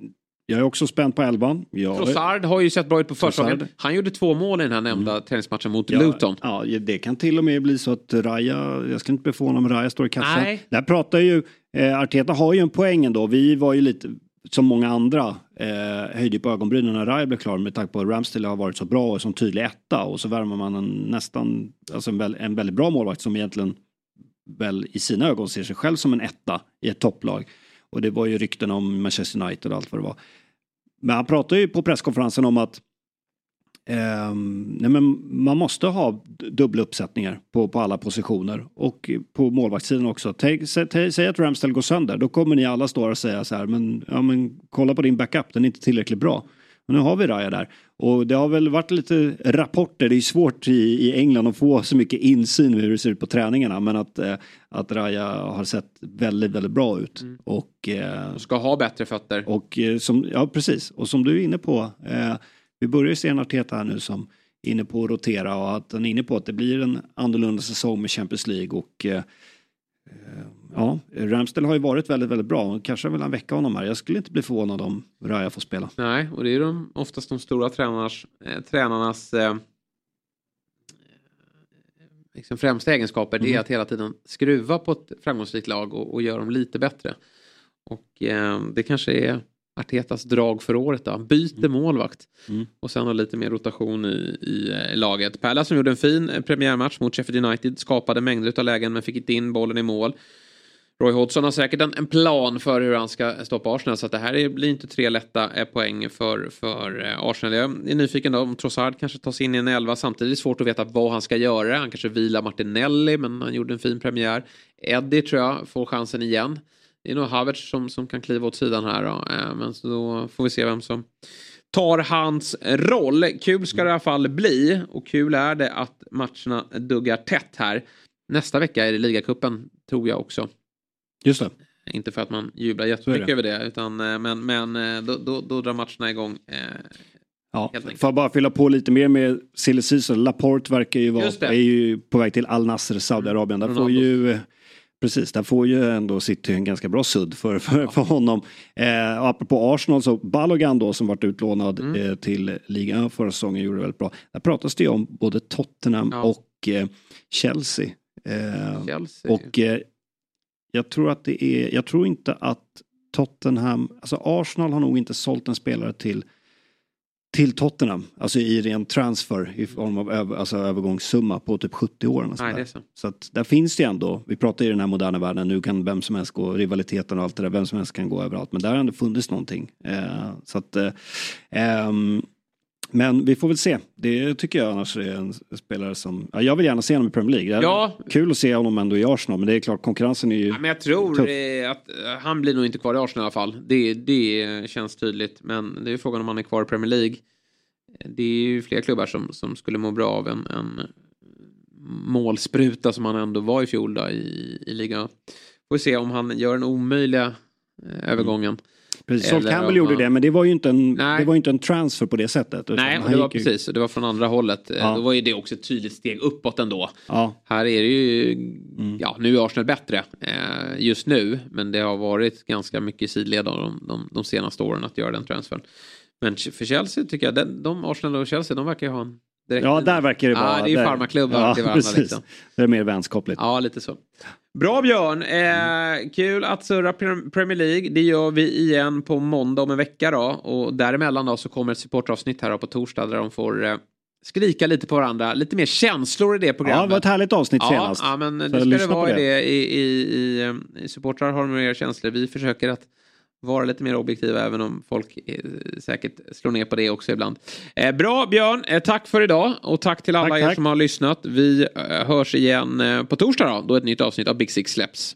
jag är också spänd på elvan. Jag... Trossard har ju sett bra ut på försäsongen. Han gjorde två mål i den här nämnda mm. träningsmatchen mot ja, Luton. Ja, det kan till och med bli så att Raja, jag ska inte bli förvånad om Raja står i kassan. Nej. Där pratar ju, eh, Arteta har ju en poäng ändå. Vi var ju lite som många andra eh, höjde på ögonbrynen när Raya blev klar med tanke på att Ramsdale har varit så bra och som tydlig etta och så värmer man en nästan, alltså en, väl, en väldigt bra målvakt som egentligen väl i sina ögon ser sig själv som en etta i ett topplag. Och det var ju rykten om Manchester United och allt vad det var. Men han pratade ju på presskonferensen om att eh, nej men man måste ha dubbla uppsättningar på, på alla positioner och på målvaktssidan också. Tänk, sä, säg att Ramsdale går sönder, då kommer ni alla stå och säga så här, men, ja, men kolla på din backup, den är inte tillräckligt bra. Men nu har vi Raja där. Och det har väl varit lite rapporter, det är svårt i, i England att få så mycket insyn hur det ser ut på träningarna. Men att, eh, att Raja har sett väldigt, väldigt bra ut. Mm. Och, eh, ska ha bättre fötter. Och eh, som, ja precis, och som du är inne på. Eh, vi börjar se en Arteta här nu som är inne på att rotera och att han är inne på att det blir en annorlunda säsong med Champions League. Och eh, eh Ja, Ramsdale har ju varit väldigt, väldigt bra. Kanske vill han väcka honom här. Jag skulle inte bli förvånad om Raya får spela. Nej, och det är ju oftast de stora tränarnas, eh, tränarnas eh, liksom främsta egenskaper. Mm. Det är mm. att hela tiden skruva på ett framgångsrikt lag och, och göra dem lite bättre. Och eh, det kanske är Artetas drag för året då. Byter mm. målvakt. Mm. Och sen har lite mer rotation i, i, i laget. Pärla som gjorde en fin eh, premiärmatch mot Sheffield United. Skapade mängder av lägen men fick inte in bollen i mål. Roy Hodgson har säkert en, en, plan för hur han ska stoppa Arsenal så att det här är, blir inte tre lätta eh, poäng för, för eh, Arsenal. Jag är nyfiken då om Trossard kanske tar sig in i en elva. Samtidigt är det svårt att veta vad han ska göra. Han kanske vilar Martinelli men han gjorde en fin premiär. Eddie tror jag får chansen igen. Det är nog Havertz som, som kan kliva åt sidan här då. Eh, men så då får vi se vem som tar hans roll. Kul ska det i alla fall bli och kul är det att matcherna duggar tätt här. Nästa vecka är det ligacupen tror jag också. Just det. Inte för att man jublar jättemycket det. över det utan eh, men, men eh, då, då, då drar matcherna igång. Eh, ja, får jag bara fylla på lite mer med silly. Laporte verkar ju vara är ju på väg till Al Nasr, Saudiarabien. Där får ju Precis, där får ju ändå City en ganska bra sudd för, för, för honom. Eh, apropå Arsenal så Balogan då som varit utlånad mm. eh, till ligan förra säsongen gjorde det väldigt bra. Där pratas det ju om både Tottenham ja. och eh, Chelsea. Eh, Chelsea. Och eh, jag tror att det är, jag tror inte att Tottenham, alltså Arsenal har nog inte sålt en spelare till till Tottenham, alltså i ren transfer i form av över, alltså övergångssumma på typ 70 år. Nej, det är så. så att där finns det ändå, vi pratar i den här moderna världen, nu kan vem som helst gå, rivaliteten och allt det där, vem som helst kan gå överallt. Men där har ändå funnits någonting. Eh, så att, eh, um, men vi får väl se. Det tycker jag annars är en spelare som... Ja, jag vill gärna se honom i Premier League. Ja. kul att se honom ändå i Arsenal. Men det är klart konkurrensen är ju... Ja, men jag tror tuff. att eh, han blir nog inte kvar i Arsenal i alla fall. Det, det känns tydligt. Men det är frågan om han är kvar i Premier League. Det är ju fler klubbar som, som skulle må bra av en, en målspruta som han ändå var i fjol då, i, i ligan. Får vi se om han gör den omöjliga eh, övergången. Mm. Precis, Sol Campbell gjorde det men det var ju inte en, det var inte en transfer på det sättet. Nej, det var ju... precis. Det var från andra hållet. Ja. Då var ju det också ett tydligt steg uppåt ändå. Ja. Här är det ju, mm. ja nu är Arsenal bättre eh, just nu. Men det har varit ganska mycket i sidled de, de, de senaste åren att göra den transfern. Men för Chelsea tycker jag, den, de Arsenal och Chelsea, de verkar ju ha en Direkt ja, där verkar det vara. Ja, det är ju farmaklubbar ja, till varandra. Liksom. Det är mer vänskapligt. Ja, lite så. Bra Björn! Eh, kul att surra Premier League. Det gör vi igen på måndag om en vecka då. Och däremellan då så kommer ett supportavsnitt här på torsdag där de får eh, skrika lite på varandra. Lite mer känslor i det programmet. Ja, det var ett härligt avsnitt ja, senast. Ja, men det ska det vara i det. I, i, i, eh, i supportrar har de mer känslor. Vi försöker att vara lite mer objektiva även om folk eh, säkert slår ner på det också ibland. Eh, bra Björn, eh, tack för idag och tack till alla tack, er tack. som har lyssnat. Vi eh, hörs igen på torsdag då, då ett nytt avsnitt av Big Six släpps.